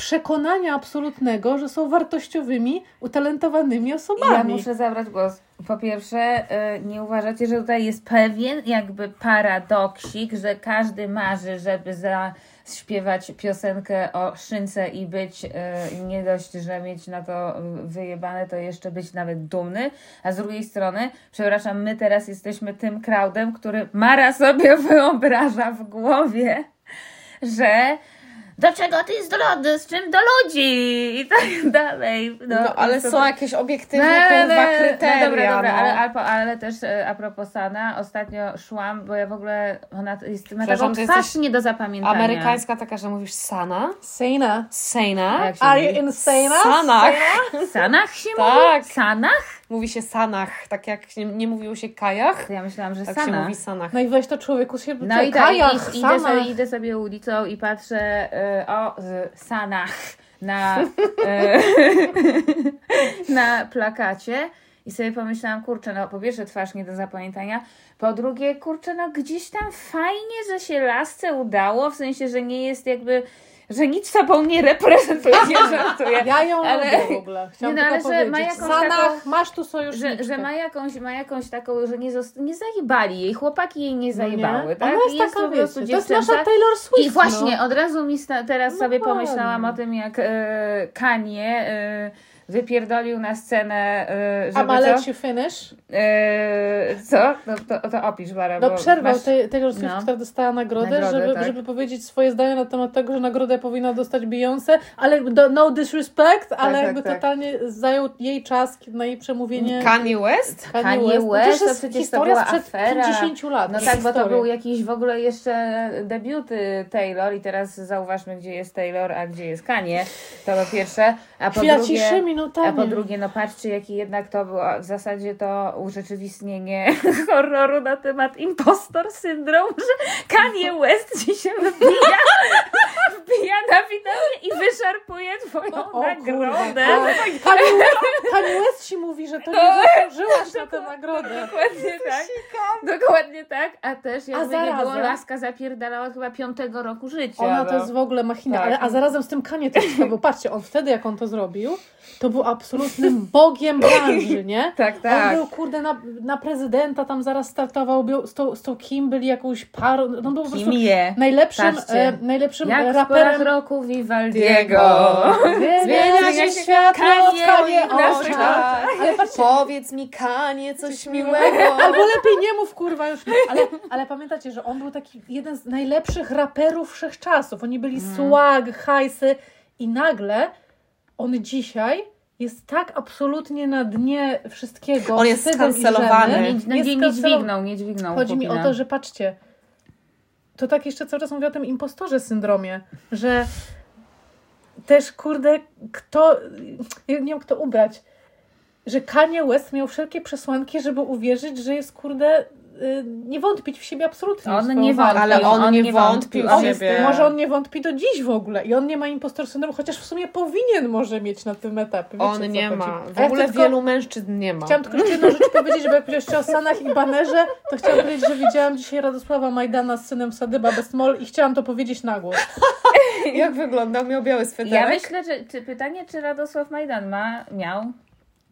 przekonania absolutnego, że są wartościowymi, utalentowanymi osobami. Ja muszę zabrać głos. Po pierwsze, y, nie uważacie, że tutaj jest pewien jakby paradoksik, że każdy marzy, żeby zaśpiewać piosenkę o szynce i być y, nie dość, że mieć na to wyjebane, to jeszcze być nawet dumny, a z drugiej strony, przepraszam, my teraz jesteśmy tym crowdem, który Mara sobie [LAUGHS] wyobraża w głowie, że do czego ty jest do z czym do ludzi i tak [LAUGHS] dalej. No, ale to- są jakieś obiektywne no, kurwa no, kryteria. No dobra, dobra, no. ale, ale, ale też e, a propos Sana, ostatnio szłam, bo ja w ogóle, ona jest, ma taką twarz nie do zapamiętania. Amerykańska taka, że mówisz sana, Sejna. A sejna, jak się Are you insane? sanach. Sanach się Tak. mówi? Sanach? Mówi się sanach, tak jak nie, nie mówiło się kajach, ja myślałam, że tak się Sanach. mówi sanach. No i weź to człowieku się No i tak, kajach, i, idę, sobie, idę sobie ulicą i patrzę y, o z Sanach na, y, [LAUGHS] na plakacie i sobie pomyślałam, kurczę, no po pierwsze twarz nie do zapamiętania, po drugie, kurczę, no gdzieś tam fajnie, że się lasce udało, w sensie, że nie jest jakby, że nic sobą nie reprezentuje, nie [LAUGHS] żartuję. Ja ją Ale- lubię w ogóle. Chciałam Nie, no, ale że ma jakąś Sanach, taką- masz tu sojuszniczkę. Że, że ma, jakąś, ma jakąś taką, że nie, zost- nie zajebali jej, chłopaki jej nie No zajebały, nie? tak? Ona jest, I taka, po prostu wiecie, to jest nasza Taylor Swift. I właśnie, no. od razu mi sta- teraz sobie Dokładnie. pomyślałam o tym, jak e, Kanie e, wypierdolił na scenę, A żeby ma co? let you finish? E, co? No, to, to opisz, Bara, No przerwał masz... Taylor Swift, no. która dostała nagrodę, Nagrodę, żeby, tak. żeby powiedzieć swoje zdanie na temat tego, że nagrodę powinna dostać Beyoncé, ale do, no disrespect, ale tak, jakby tak. totalnie zajął jej czas na jej przemówienie. Kanye West? Kanye No West, to to jest przecież to historia była sprzed afera. 50 lat. No to tak, jest bo to historia. był jakiś w ogóle jeszcze debiuty Taylor i teraz zauważmy, gdzie jest Taylor, a gdzie jest Kanie. To po pierwsze, a po Chwila drugie... ciszy, minutami. A po drugie, no patrzcie, jaki jednak to było w zasadzie to urzeczywistnienie [LAUGHS] horroru na temat impostor syndrom, że Kanye West ci się wbija, [LAUGHS] wbija na widownię i wyszarpuje twoją O, o nagrodę. kurwa. Kanye West, Kanye West ci mówi, że to nie [LAUGHS] zasłużyłaś na tę nagrodę. Dokładnie tak. Dokładnie tak, a też jakby nie było, laska zapierdalała od chyba piątego roku życia. Ona no. to jest w ogóle machina, Tak. ale a zarazem z tym Kanie też bo patrzcie, on wtedy jak on to zrobił, to był absolutnym [LAUGHS] bogiem branży, nie? [LAUGHS] Tak, On tak. był, kurde, na, na prezydenta tam zaraz startował, był, z, tą, z tą Kim byli jakąś parą, no on był po prostu je? najlepszym, e, najlepszym Jak raperem. roku Vivaldiego. Diego. [LAUGHS] Zmienia się światło w Kanie Kanie oczach. Ale patrzcie, Powiedz mi Kanie coś miłego. Albo lepiej nie mów, kurwa, już. Ale, ale pamiętacie, że on był taki jeden z najlepszych raperów wszechczasów. Oni byli Mhm. swag, hajsy i nagle on dzisiaj jest tak absolutnie na dnie wszystkiego. On jest skancelowany. Nie, nie, nie dźwignął, nie dźwignął. Chodzi mi o to, że patrzcie, to tak jeszcze cały czas mówię o tym impostorze syndromie, że też, kurde, kto, nie wiem kto ubrać, że Kanye West miał wszelkie przesłanki, żeby uwierzyć, że jest, kurde, nie wątpić w siebie absolutnie. On nie walkę. wątpi, Ale on nie nie wątpił wątpił. w On, siebie. może on nie wątpi do dziś w ogóle i on nie ma impostor syndromu, chociaż w sumie powinien może mieć na tym etapie. Wiecie, On nie chodzi? ma. W ja ogóle tylko- wielu mężczyzn nie ma. Chciałam tylko jeszcze jedną rzecz powiedzieć, żeby jak powiedziałeś o Sanach i Banerze, to chciałam powiedzieć, że widziałam dzisiaj Radosława Majdana z synem Sadyba Bestmol i chciałam to powiedzieć na głos. [LAUGHS] Jak wyglądał? Miał biały sweterek? Ja myślę, że czy, pytanie, czy Radosław Majdan ma, miał,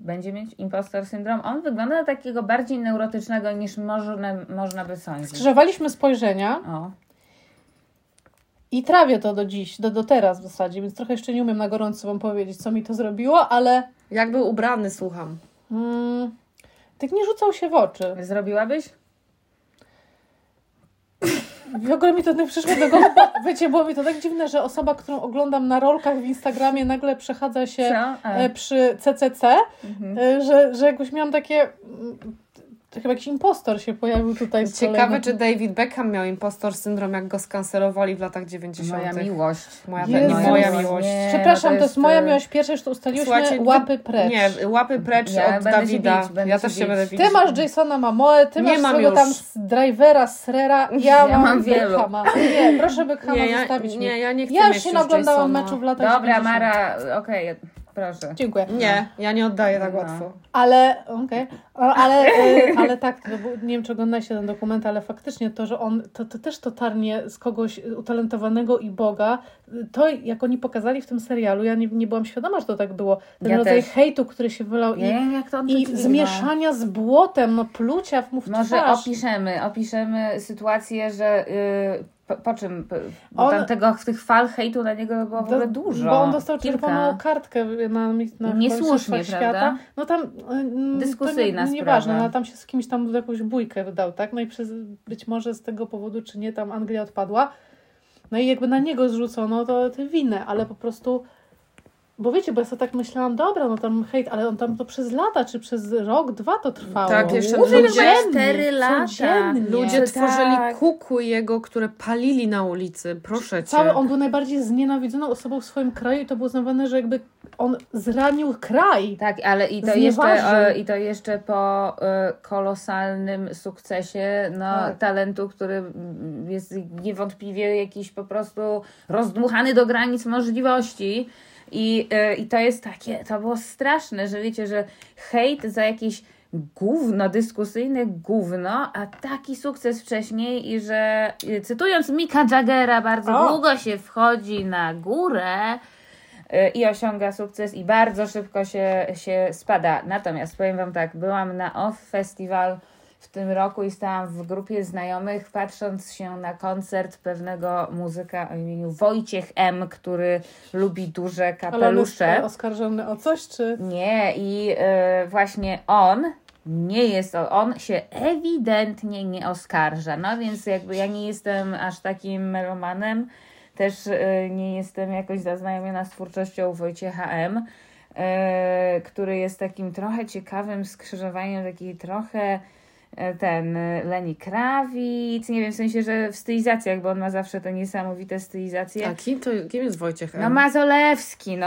będzie mieć impostor syndrom. On wygląda na takiego bardziej neurotycznego niż można, można by sądzić. Skrzyżowaliśmy spojrzenia O. i trawię to do dziś, do, do teraz w zasadzie, więc trochę jeszcze nie umiem na gorąco wam powiedzieć, co mi to zrobiło, ale Jak był ubrany, słucham. mm, tak nie rzucał się w oczy. Zrobiłabyś? W ogóle mi to nie przyszło do głowy, wiecie, było mi to tak dziwne, że osoba, którą oglądam na rolkach w Instagramie nagle przechadza się e, przy CCC, Mhm. e, że, że jakoś miałam takie... To chyba jakiś impostor się pojawił tutaj z Ciekawe, kolejnym- czy David Beckham miał impostor syndrom, jak go skancelowali w latach 90. Moja miłość. Moja, Jezus. moja miłość. Nie, Przepraszam, to jest moja e, miłość pierwsza, już to ustaliłyśmy, Słuchajcie, łapy precz. Nie, łapy precz Ja od Dawida. bić, ja też się bić. będę bić. Ty masz Jasona Mamoe, ty Nie masz swojego tam drivera, Srera, [LAUGHS] ja, Ja mam, mam wielu. Beckhama. Nie, proszę Beckhama Nie, ja, zostawić nie, ja nie chcę Ja już się naoglądałam meczu w latach Dobra, 90. Mara, okej, proszę. Dziękuję. Nie, ja nie oddaję tak No. łatwo. Ale, okej, ale, ale, y, ale tak, był, nie wiem czy oglądaliście ten dokument, ale faktycznie to, że on, to, to też totalnie z kogoś utalentowanego i Boga, to jak oni pokazali w tym serialu, ja nie, nie byłam świadoma, że to tak było. Ten Ja rodzaj też. hejtu, który się wylał Nie i, wiem, jak to on i to dźwignął. zmieszania z błotem, no plucia w mu w Może twarz. opiszemy, opiszemy sytuację, że y, po, po czym, bo On- tam tego, tych fal hejtu na niego było w ogóle Do- dużo. Bo on dostał Kilka. czerwoną kartkę na, na Niesłusznie, świata. No tam mm, Dyskusyjna to nie, Nieważne, ale tam się z kimś tam jakąś bójkę wydał, tak? No i przez, być może z tego powodu, czy nie, tam Anglia odpadła. No i jakby na niego zrzucono to tę winę, ale po prostu bo wiecie, bo ja sobie tak myślałam, dobra, no tam hejt, ale on tam to przez lata, czy przez rok, dwa to trwało. Tak, jeszcze ludzie- chyba cztery lata. codziennie. Ludzie Tak. tworzyli kukły jego, które palili na ulicy. Proszę cię. Cały, on był najbardziej znienawidzoną osobą w swoim kraju i to było uznawane, że jakby on zranił kraj. Tak, ale i to, jeszcze, Znieważył. e, i to jeszcze po e, kolosalnym sukcesie no, Tak. talentu, który jest niewątpliwie jakiś po prostu rozdmuchany do granic możliwości. I, e, I to jest takie, to było straszne, że wiecie, że hejt za jakieś gówno, dyskusyjne gówno, a taki sukces wcześniej i że e, cytując Mika Jaggera, bardzo O! długo się wchodzi na górę, y, i osiąga sukces i bardzo szybko się, się spada. Natomiast powiem Wam tak, byłam na OFF Festival w tym roku i stałam w grupie znajomych, patrząc się na koncert pewnego muzyka o imieniu Wojciech M., który lubi duże Ale on kapelusze. e, oskarżony o coś, czy... Nie, i y, właśnie on nie jest, on się ewidentnie nie oskarża. No więc jakby ja nie jestem aż takim melomanem, też y, nie jestem jakoś zaznajomiona z twórczością Wojciecha M., który jest takim trochę ciekawym skrzyżowaniem, taki trochę ten y, Leni Krawic, nie wiem, w sensie, że w stylizacjach, bo on ma zawsze te niesamowite stylizacje. A kim, to, kim jest Wojciech M? No Mazolewski, no.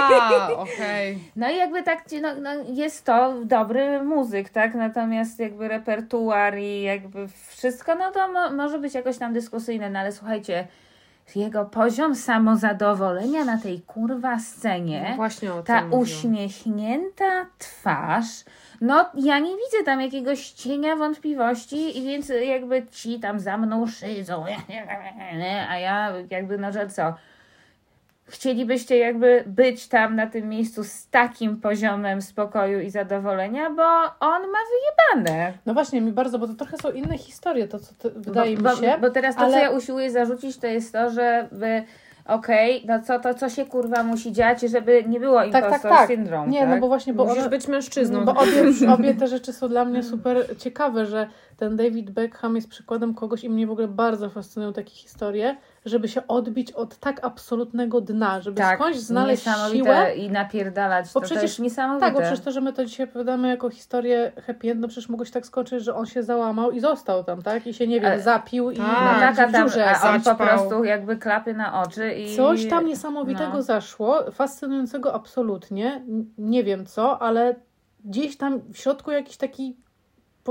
A, okej. [LAUGHS] No i jakby tak, no, no jest to dobry muzyk, tak? Natomiast jakby repertuar i jakby wszystko, no to mo- może być jakoś tam dyskusyjne, no ale słuchajcie, jego poziom samozadowolenia na tej kurwa scenie, No właśnie o tym ta mówiłam. uśmiechnięta twarz, no ja nie widzę tam jakiegoś cienia wątpliwości i więc jakby ci tam za mną szydzą, [LAUGHS] a ja jakby no że co? Chcielibyście jakby być tam na tym miejscu z takim poziomem spokoju i zadowolenia, bo on ma wyjebane. No właśnie, mi bardzo, bo to trochę są inne historie, to co wydaje bo, mi się. Bo, bo teraz to, ale- co ja usiłuję zarzucić, to jest to, że wy, okej, no co to, co się kurwa musi dziać, żeby nie było Tak, impostor tak, tak. syndrom, Nie, tak? no bo właśnie, bo Musisz one- być mężczyzną. Bo obie, [LAUGHS] obie te rzeczy są dla mnie super ciekawe, że ten David Beckham jest przykładem kogoś i mnie w ogóle bardzo fascynują takie historie, żeby się odbić od tak absolutnego dna, żeby tak, skądś znaleźć siłę. i napierdalać, Bo to, to przecież- niesamowite. Tak, bo przecież to, że my to dzisiaj opowiadamy jako historię happy end, no przecież mogło się tak skończyć, że on się załamał i został tam, tak? I się, nie wiem, zapił i Tak, no na tak, a, tam, dziurze. a on po prostu jakby klapy na oczy i... Coś tam niesamowitego no. zaszło, fascynującego absolutnie. Nie wiem co, ale gdzieś tam w środku jakiś taki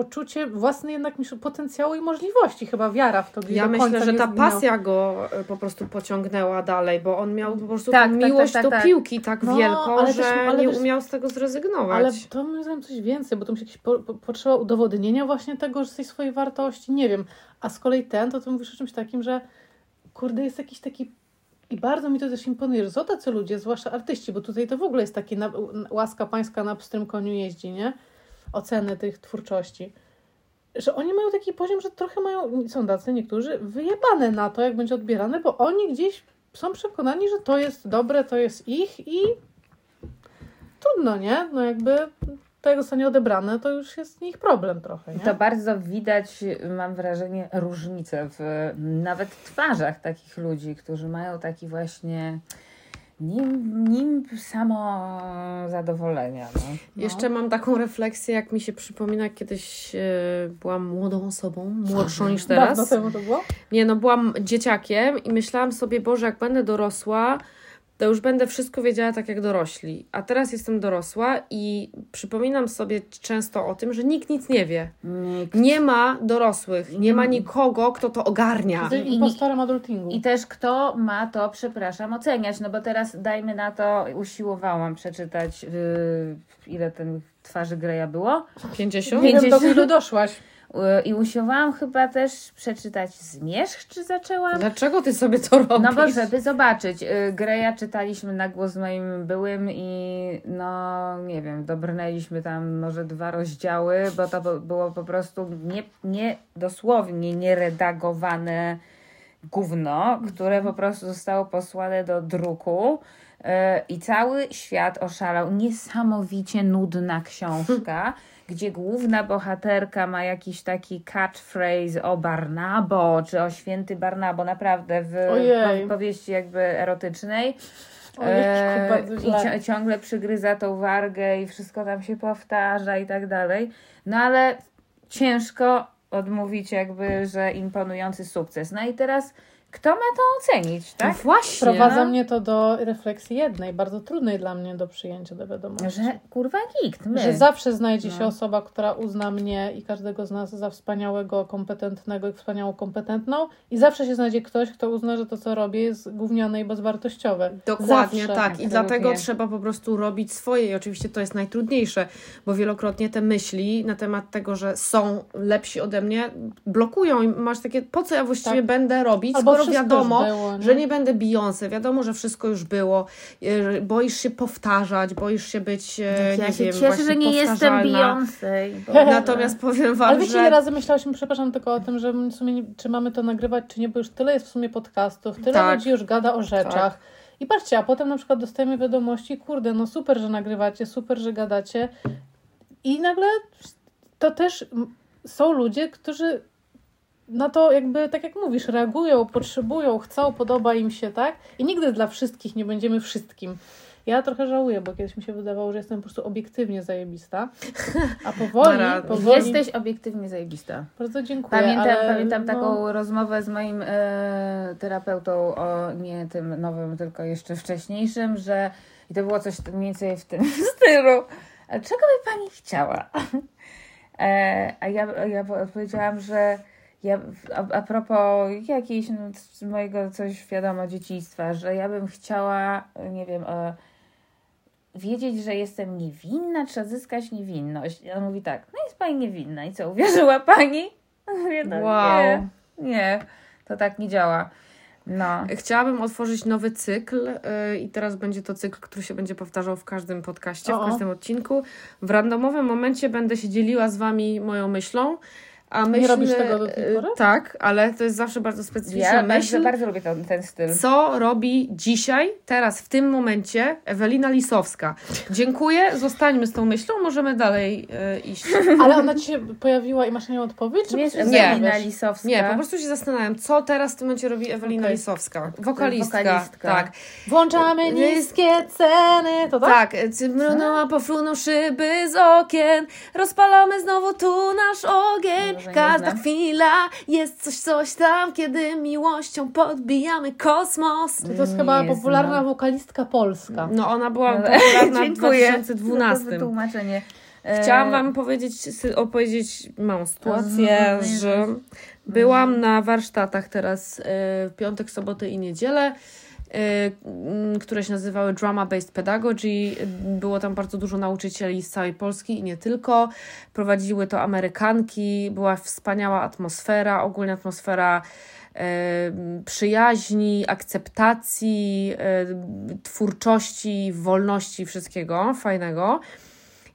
poczucie własnej jednak potencjału i możliwości, chyba wiara w to. Ja myślę, że ta pasja go e, po prostu pociągnęła dalej, bo on miał po prostu Tak, tak, tak, miłość tak, do tak. piłki tak No, wielką, ale że też- nie też- umiał z tego zrezygnować. Ale to moim zdaniem coś więcej, bo to musi jakieś po, po, potrzeba udowodnienia właśnie tego, że tej swojej wartości, nie wiem. A z kolei ten, to ty mówisz o czymś takim, że kurde, jest jakiś taki i bardzo mi to też imponuje, że są tacy ludzie, zwłaszcza artyści, bo tutaj to w ogóle jest takie na, łaska pańska na pstrym koniu jeździ, nie? Oceny tych twórczości. Że oni mają taki poziom, że trochę mają, są tacy niektórzy, wyjebane na to, jak będzie odbierane, bo oni gdzieś są przekonani, że to jest dobre, to jest ich i trudno, nie? No jakby to jak zostanie odebrane, to już jest ich problem trochę, nie? To bardzo widać, mam wrażenie, różnicę w nawet twarzach takich ludzi, którzy mają taki właśnie nim, nim samo zadowolenia. No. Jeszcze mam taką refleksję, jak mi się przypomina, kiedyś e, byłam młodą osobą, młodszą niż Dawno teraz. temu to było? Nie, no byłam dzieciakiem i myślałam sobie, Boże, jak będę dorosła, to już będę wszystko wiedziała tak jak dorośli. A teraz jestem dorosła i przypominam sobie często o tym, że nikt nic nie wie. Nikt. Nie ma dorosłych, nie ma nikogo, kto to ogarnia. I- impostorem adultingu. I też kto ma to, przepraszam, oceniać, no bo teraz dajmy na to, usiłowałam przeczytać, yy, ile ten twarzy Greya było. 50? nie wiem, do 50. ilu doszłaś. Yy, I usiłowałam chyba też przeczytać Zmierzch, czy zaczęłam? Dlaczego ty sobie to robisz? No bo żeby zobaczyć. Y, Greja czytaliśmy na głos z moim byłym i no nie wiem, dobrnęliśmy tam może dwa rozdziały, bo to było po prostu nie, nie dosłownie nieredagowane gówno, które po prostu zostało posłane do druku. y, I cały świat oszalał. Niesamowicie nudna książka, [LAUGHS] gdzie główna bohaterka ma jakiś taki catchphrase o Barnabo, czy o święty Barnabo, naprawdę w Ojej. po- powieści jakby erotycznej. Ojejku, bardzo I ciągle przygryza tą wargę i wszystko tam się powtarza i tak dalej. No ale ciężko odmówić jakby, że imponujący sukces. No i teraz kto ma to ocenić, No tak? właśnie. Prowadza mnie to do refleksji jednej, bardzo trudnej dla mnie do przyjęcia do wiadomości. Że kurwa nikt, my. Że zawsze znajdzie się No. osoba, która uzna mnie i każdego z nas za wspaniałego, kompetentnego i wspaniałą kompetentną i zawsze się znajdzie ktoś, kto uzna, że to, co robię jest gówniane i bezwartościowe. Dokładnie Zawsze. tak. I Absolutnie. dlatego trzeba po prostu robić swoje. I oczywiście to jest najtrudniejsze, bo wielokrotnie te myśli na temat tego, że są lepsi ode mnie, blokują i masz takie, po co ja właściwie Tak. będę robić, Albo skoro wiadomo, było, że nie będę Beyoncé, wiadomo, że wszystko już było. E, Boisz się powtarzać, boisz się być, e, ja nie się wiem, cieszę, że nie jestem. Beyoncé. [LAUGHS] Natomiast powiem Wam, Ale wiecie, że... ile razy myślałyśmy, przepraszam tylko o tym, że w sumie nie, czy mamy to nagrywać, czy nie, bo już tyle jest w sumie podcastów, tyle Tak. ludzi już gada o rzeczach. I patrzcie, a potem na przykład dostajemy wiadomości, kurde, no super, że nagrywacie, super, że gadacie. I nagle to też są ludzie, którzy na to jakby, tak jak mówisz, reagują, potrzebują, chcą, podoba im się, tak? I nigdy dla wszystkich nie będziemy wszystkim. Ja trochę żałuję, bo kiedyś mi się wydawało, że jestem po prostu obiektywnie zajebista. A powoli, powoli... Jesteś obiektywnie zajebista. Bardzo dziękuję. Pamiętam, ale, pamiętam no, taką rozmowę z moim e, terapeutą o nie tym nowym, tylko jeszcze wcześniejszym, że i to było coś mniej więcej w tym [LAUGHS] stylu. A czego by pani chciała? E, a ja, ja odpowiedziałam, że ja, a, a propos jakiejś no, mojego coś wiadomo dzieciństwa, że ja bym chciała, nie wiem, e, wiedzieć, że jestem niewinna, trzeba zyskać niewinność. I on mówi tak, no jest pani niewinna. I co, uwierzyła pani? Mówię, no Wow. nie, nie, to tak nie działa. No. Chciałabym otworzyć nowy cykl yy, i teraz będzie to cykl, który się będzie powtarzał w każdym podcaście, O, o. w każdym odcinku. W randomowym momencie będę się dzieliła z Wami moją myślą. A myśl, robisz tego do tej yy, pory? Tak, ale to jest zawsze bardzo specyficzna Ja myśl. bardzo, bardzo lubię ten, ten styl. Co robi dzisiaj, teraz, w tym momencie Ewelina Lisowska? Dziękuję, zostańmy z tą myślą, możemy dalej yy, iść. [LAUGHS] Ale ona ci się pojawiła i masz na nią odpowiedź? Czy jest Nie. Ewelina? Lisowska? Nie, po prostu się zastanawiam, co teraz w tym momencie robi Ewelina Okej. Lisowska? Wokalistka. Wokalistka. Tak. Włączamy niskie ceny, to tak? Tak, cymruną, pofruną szyby z okien, rozpalamy znowu tu nasz ogień. Każda chwila jest coś, coś tam, kiedy miłością podbijamy kosmos. To jest chyba Nie popularna znam. wokalistka polska. No ona była No, [LAUGHS] popularna w Dziękuję za to 2012. wytłumaczenie. Chciałam Wam powiedzieć, opowiedzieć małą sytuację, Mhm, że byłam na warsztatach teraz e, w piątek, sobotę i niedzielę, e, które się nazywały Drama Based Pedagogy. Było tam bardzo dużo nauczycieli z całej Polski i nie tylko. Prowadziły to Amerykanki, była wspaniała atmosfera, ogólnie atmosfera e, przyjaźni, akceptacji, e, twórczości, wolności, wszystkiego fajnego.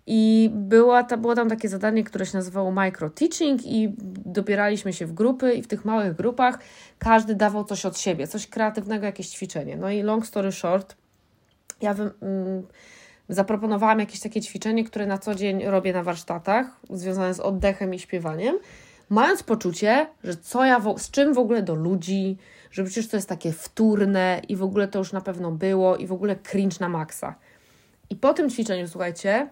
I była ta, było tam takie zadanie, które się nazywało micro teaching i dobieraliśmy się w grupy i w tych małych grupach każdy dawał coś od siebie, coś kreatywnego, jakieś ćwiczenie. No i long story short, ja wy, mm, zaproponowałam jakieś takie ćwiczenie, które na co dzień robię na warsztatach, związane z oddechem i śpiewaniem, mając poczucie, że co ja, z czym w ogóle do ludzi, że przecież to jest takie wtórne i w ogóle to już na pewno było i w ogóle cringe na maksa. I po tym ćwiczeniu, słuchajcie,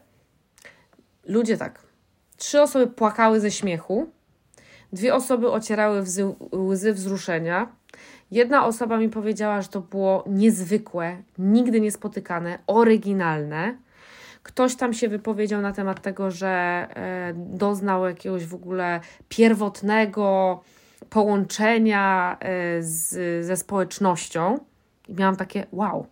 ludzie tak. Trzy osoby płakały ze śmiechu, dwie osoby ocierały łzy, łzy wzruszenia. Jedna osoba mi powiedziała, że to było niezwykłe, nigdy niespotykane, oryginalne. Ktoś tam się wypowiedział na temat tego, że e, doznał jakiegoś w ogóle pierwotnego połączenia e, z, ze społecznością. I miałam takie wow.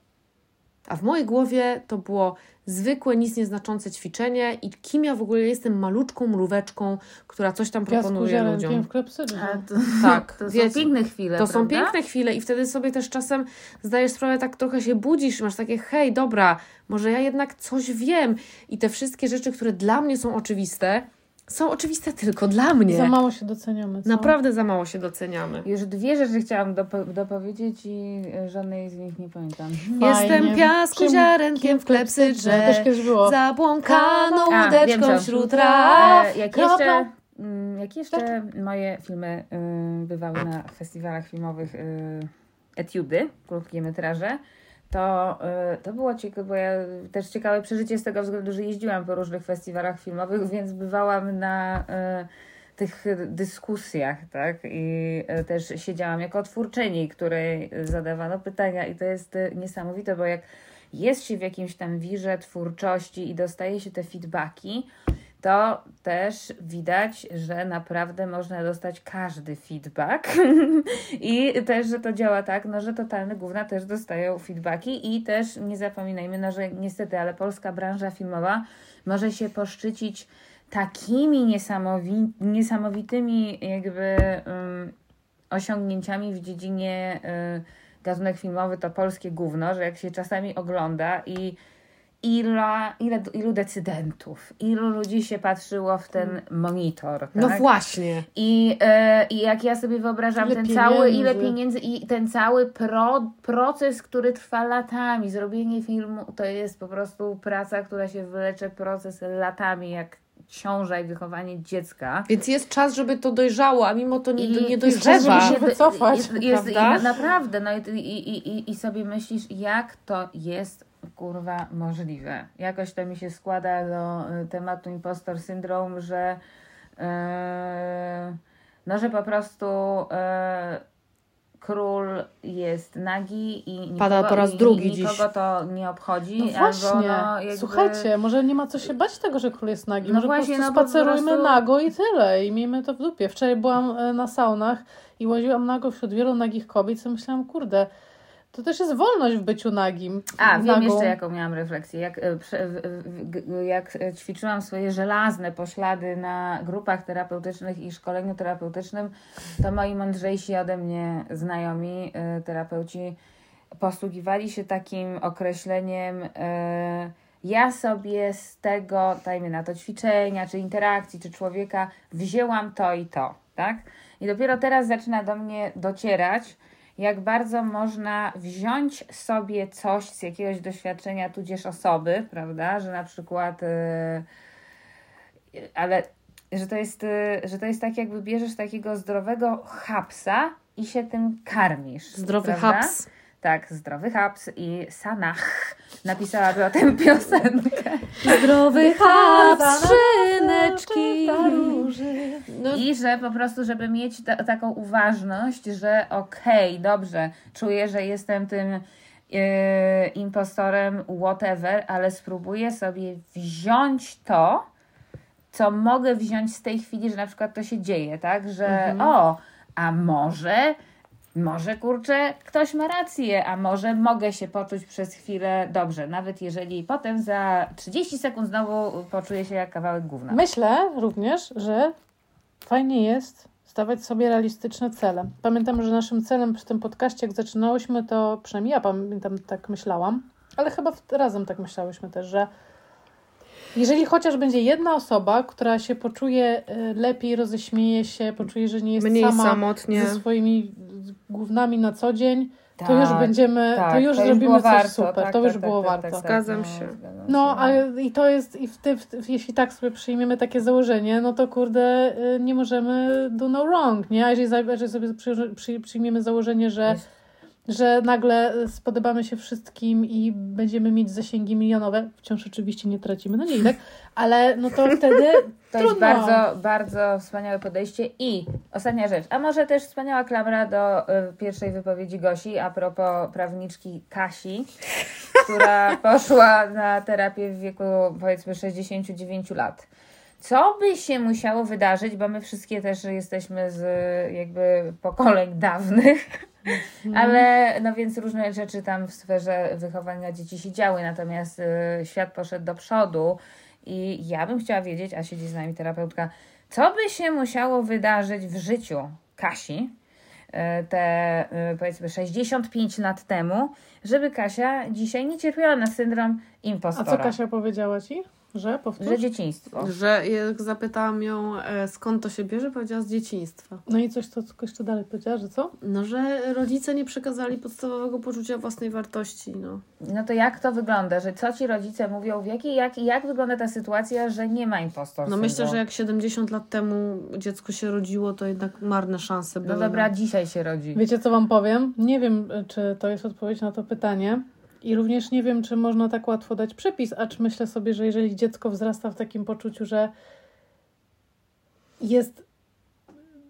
A w mojej głowie to było zwykłe, nic nieznaczące ćwiczenie i kim ja w ogóle jestem maluczką mróweczką, która coś tam proponuje ziarenkiem ludziom. w klepsydrze. A to, Tak, to są wiecie, piękne chwile, To są prawda? piękne chwile i wtedy sobie też czasem zdajesz sprawę, tak trochę się budzisz, masz takie, hej, dobra, może ja jednak coś wiem i te wszystkie rzeczy, które dla mnie są oczywiste, są oczywiste tylko dla mnie. Za mało się doceniamy. Co? Naprawdę za mało się doceniamy. Już dwie rzeczy chciałam dopo- dopowiedzieć i żadnej z nich nie pamiętam. Jestem Fajnie. piasku Czym- ziarenkiem w klepsydrze, Też kiedyś było. zabłąkaną A, wiem łódeczką co. wśród traw. E, jak Kroplą. jeszcze, mm, jak jeszcze moje filmy y, bywały na festiwalach filmowych y, etiudy, krótkie metraże, to, y, to było ciekawe, bo ja też ciekawe przeżycie z tego względu, że jeździłam po różnych festiwalach filmowych, więc bywałam na y, tych dyskusjach, tak? I y, też siedziałam jako twórczyni, której zadawano pytania i to jest niesamowite, bo jak jest się w jakimś tam wirze twórczości i dostaje się te feedbacki, to też widać, że naprawdę można dostać każdy feedback. [LAUGHS] I też, że to działa tak, no, że totalne gówna też dostają feedbacki. I też nie zapominajmy, no, że niestety, ale polska branża filmowa może się poszczycić takimi niesamowi- niesamowitymi jakby um, osiągnięciami w dziedzinie y, gatunek filmowy to polskie gówno, że jak się czasami ogląda i ila, ile, ilu decydentów, ilu ludzi się patrzyło w ten monitor. No tak? właśnie. I, e, I jak ja sobie wyobrażam Ile ten cały, ile pieniędzy. pieniędzy i ten cały pro, proces, który trwa latami, zrobienie filmu, to jest po prostu praca, która się wylecze proces latami, jak ciąża i wychowanie dziecka. Więc jest czas, żeby to dojrzało, a mimo to nie, I- nie i dojrzewa. żeby się wycofać, Jest, jest, i naprawdę, no i, i, i, i- i sobie myślisz, jak to jest kurwa możliwe. Jakoś to mi się składa do y, tematu impostor syndrom, że yy, no, że po prostu yy, król jest nagi i nikogo, Pada po raz drugi i nikogo dziś. to nie obchodzi. No właśnie, no, jakby, słuchajcie, może nie ma co się bać tego, że król jest nagi. No może właśnie, po no prostu po spacerujmy prostu- nago i tyle. I miejmy to w dupie. Wczoraj byłam e, na saunach i łaziłam nago wśród wielu nagich kobiet i myślałam, kurde, to też jest wolność w byciu nagim. A, wiem Nagą. jeszcze jaką miałam refleksję. Jak, e, jak e, ćwiczyłam swoje żelazne poślady na grupach terapeutycznych i szkoleniu terapeutycznym, to moi mądrzejsi ode mnie znajomi e, terapeuci posługiwali się takim określeniem ja sobie z tego, dajmy na to ćwiczenia, czy interakcji, czy człowieka, wzięłam to i to, tak? I dopiero teraz zaczyna do mnie docierać, jak bardzo można wziąć sobie coś z jakiegoś doświadczenia, tudzież osoby, prawda? Że na przykład, yy, ale że to, jest, yy, że to jest tak, jakby bierzesz takiego zdrowego hapsa i się tym karmisz. Zdrowy prawda? haps. Tak, zdrowy haps i Sanach napisałaby o tym [LAUGHS] piosenkę. Zdrowy haps, szyneczki. No, I że po prostu, żeby mieć ta, taką uważność, że okej, dobrze, czuję, że jestem tym yy, impostorem, whatever, ale spróbuję sobie wziąć to co mogę wziąć z tej chwili, że na przykład to się dzieje, tak? Że Mhm. o, a może, może kurczę, ktoś ma rację, a może mogę się poczuć przez chwilę dobrze, nawet jeżeli potem za 30 sekund znowu poczuję się jak kawałek gówna. Myślę również, że fajnie jest stawiać sobie realistyczne cele. Pamiętam, że naszym celem przy tym podcaście, jak zaczynałyśmy, to przynajmniej ja pamiętam, tak myślałam, ale chyba razem tak myślałyśmy też, że jeżeli chociaż będzie jedna osoba, która się poczuje y, lepiej, roześmieje się, poczuje, że nie jest Mniej sama samotnie. ze swoimi gównami na co dzień, to już Tak, będziemy, tak, to już było zrobimy coś warto, super, tak, to już tak, było tak, warto. tak, tak, Zgadzam się. No, a i to jest, i w ty, w, jeśli tak sobie przyjmiemy takie założenie, no to kurde, y, nie możemy do no wrong, nie? A jeżeli, jeżeli sobie przy, przy, przyjmiemy założenie, że, Jest. Że nagle spodobamy się wszystkim i będziemy mieć zasięgi milionowe, wciąż oczywiście nie tracimy nadziei, tak? Ale no to wtedy To jest trudno. bardzo, bardzo wspaniałe podejście. I ostatnia rzecz, a może też wspaniała klamra do y, pierwszej wypowiedzi Gosi a propos prawniczki Kasi, która [LAUGHS] poszła na terapię w wieku powiedzmy 69 lat. Co by się musiało wydarzyć, bo my wszystkie też jesteśmy z jakby pokoleń dawnych, ale no więc różne rzeczy tam w sferze wychowania dzieci się działy, natomiast y, świat poszedł do przodu i ja bym chciała wiedzieć, a siedzi z nami terapeutka, co by się musiało wydarzyć w życiu Kasi y, te y, powiedzmy 65 lat temu, żeby Kasia dzisiaj nie cierpiała na syndrom A impostora. co Kasia powiedziała ci? Że? Powtórz? Że dzieciństwo. Że jak zapytałam ją, e, skąd to się bierze, powiedziała z dzieciństwa. No i coś, co jeszcze dalej powiedziała, że co? No, że rodzice nie przekazali podstawowego poczucia własnej wartości, no. No to jak to wygląda, że co ci rodzice mówią, w jakiej, jak, jak wygląda ta sytuacja, że nie ma impostor No myślę, że jak 70 lat temu dziecko się rodziło, to jednak marne szanse były. No dobra, dzisiaj się rodzi. Wiecie, co Wam powiem? Nie wiem, y, czy to jest odpowiedź na to pytanie. I również nie wiem, czy można tak łatwo dać przepis, acz myślę sobie, że jeżeli dziecko wzrasta w takim poczuciu, że jest,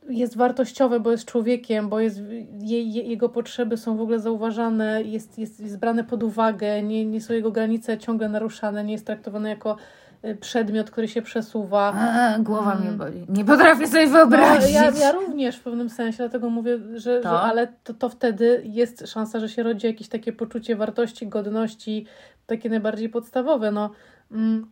jest wartościowe, bo jest człowiekiem, bo jest, je, je, jego potrzeby są w ogóle zauważane, jest, jest, jest brane pod uwagę, nie, nie są jego granice ciągle naruszane, nie jest traktowane jako przedmiot, który się przesuwa. A, głowa mnie Mm. boli. Nie potrafię sobie No, wyobrazić. ja, ja również w pewnym sensie, dlatego mówię, że, że To? ale to, to wtedy jest szansa, że się rodzi jakieś takie poczucie wartości, godności, takie najbardziej podstawowe. No, mm,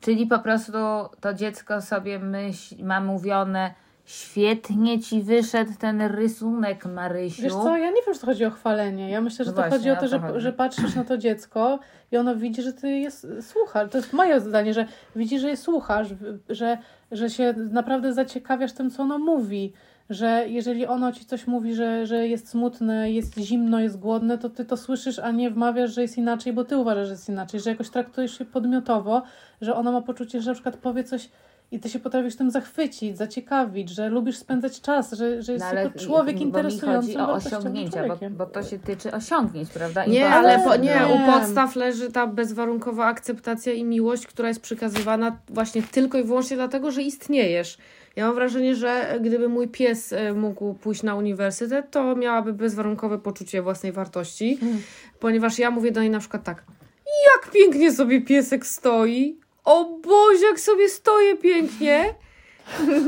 Czyli po prostu to dziecko sobie myśl, ma mówione, świetnie ci wyszedł ten rysunek, Marysiu. wiesz co, ja nie wiem, czy to chodzi o chwalenie. Ja myślę, że No to właśnie, chodzi o to, że, chodzi. że patrzysz na to dziecko i ono widzi, że ty je s- słuchasz. To jest moje zdanie, że widzi, że je słuchasz, że, że się naprawdę zaciekawiasz tym, co ono mówi. Że jeżeli ono ci coś mówi, że, że jest smutne, jest zimno, jest głodne, to ty to słyszysz, a nie wmawiasz, że jest inaczej, bo ty uważasz, że jest inaczej, że jakoś traktujesz się podmiotowo, że ono ma poczucie, że na przykład powie coś i ty się potrafisz tym zachwycić, zaciekawić, że lubisz spędzać czas, że, że jest No, ale jako człowiek bo mi interesującym, chodzi o osiągnięcia, bo, bo to się tyczy osiągnięć, prawda? Nie, Impostor ale po, nie, u podstaw leży ta bezwarunkowa akceptacja i miłość, która jest przekazywana właśnie tylko i wyłącznie dlatego, że istniejesz. Ja mam wrażenie, że gdyby mój pies e, mógł pójść na uniwersytet, to miałaby bezwarunkowe poczucie własnej wartości, Mm. ponieważ ja mówię do niej na przykład tak, jak pięknie sobie piesek stoi, o Boże, jak sobie stoję pięknie,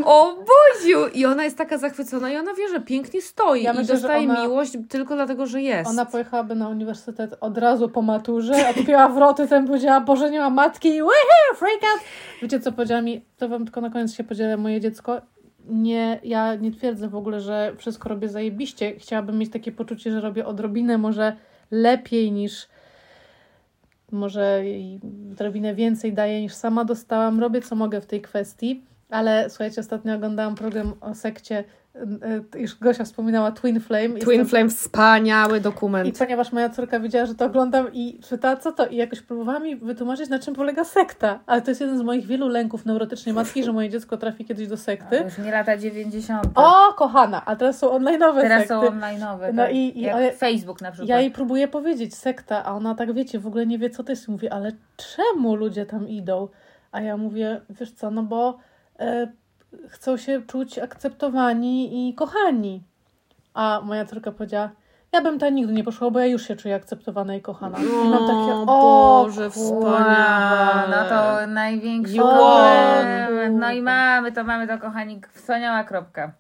o Boziu! I ona jest taka zachwycona i ona wie, że pięknie stoi Ja i myślę, dostaje ona- miłość tylko dlatego, że jest. Ona pojechałaby na uniwersytet od razu po maturze, odpięła wroty, ten powiedziała, Boże, nie ma matki i freak out. Wiecie, co powiedziała mi? To wam tylko na koniec się podzielę, moje dziecko. Nie, ja nie twierdzę w ogóle, że wszystko robię zajebiście. Chciałabym mieć takie poczucie, że robię odrobinę może lepiej niż może odrobinę więcej daję niż sama dostałam. Robię co mogę w tej kwestii, ale słuchajcie, ostatnio oglądałam program o sekcie, już Gosia wspominała Twin Flame. Twin Jestem- Flame, wspaniały i dokument. ponieważ moja córka widziała, że to oglądam i pytała, co to? I jakoś próbowała mi wytłumaczyć, na czym polega sekta. Ale to jest jeden z moich wielu lęków neurotycznej matki, że moje dziecko trafi kiedyś do sekty. już nie lata 90. O, kochana! A teraz są online'owe Teraz sekty. są online'owe. No tak? i- i- jak ale- Facebook na przykład. Ja jej próbuję powiedzieć sekta, a ona tak wiecie, w ogóle nie wie, co to jest. I Mówi, ale czemu ludzie tam idą? A ja mówię, wiesz co, no bo e, chcą się czuć akceptowani i kochani. A moja córka powiedziała, Ja bym tam nigdy nie poszła, bo ja już się czuję akceptowana i kochana. I mam takie, o Boże, kurwa. wspaniale. No to największy komplement. No i mamy to, mamy to, kochani, wspaniała kropka.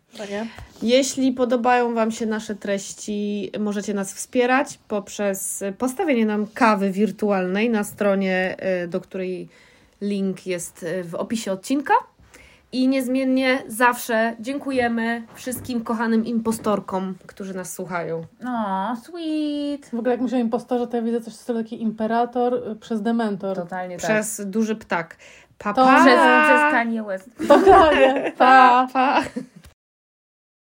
Jeśli podobają Wam się nasze treści, możecie nas wspierać poprzez postawienie nam kawy wirtualnej na stronie, y, do której link jest y, w opisie odcinka. I niezmiennie zawsze dziękujemy wszystkim kochanym impostorkom, którzy nas słuchają. No, sweet. W ogóle jak myślę o impostorze, to ja widzę coś w stylu taki imperator y, przez dementor. Totalnie tak. Przez duży ptak. Pa, To pa. Przez, przez Kanye West. Totalnie. [LAUGHS] Pa. pa.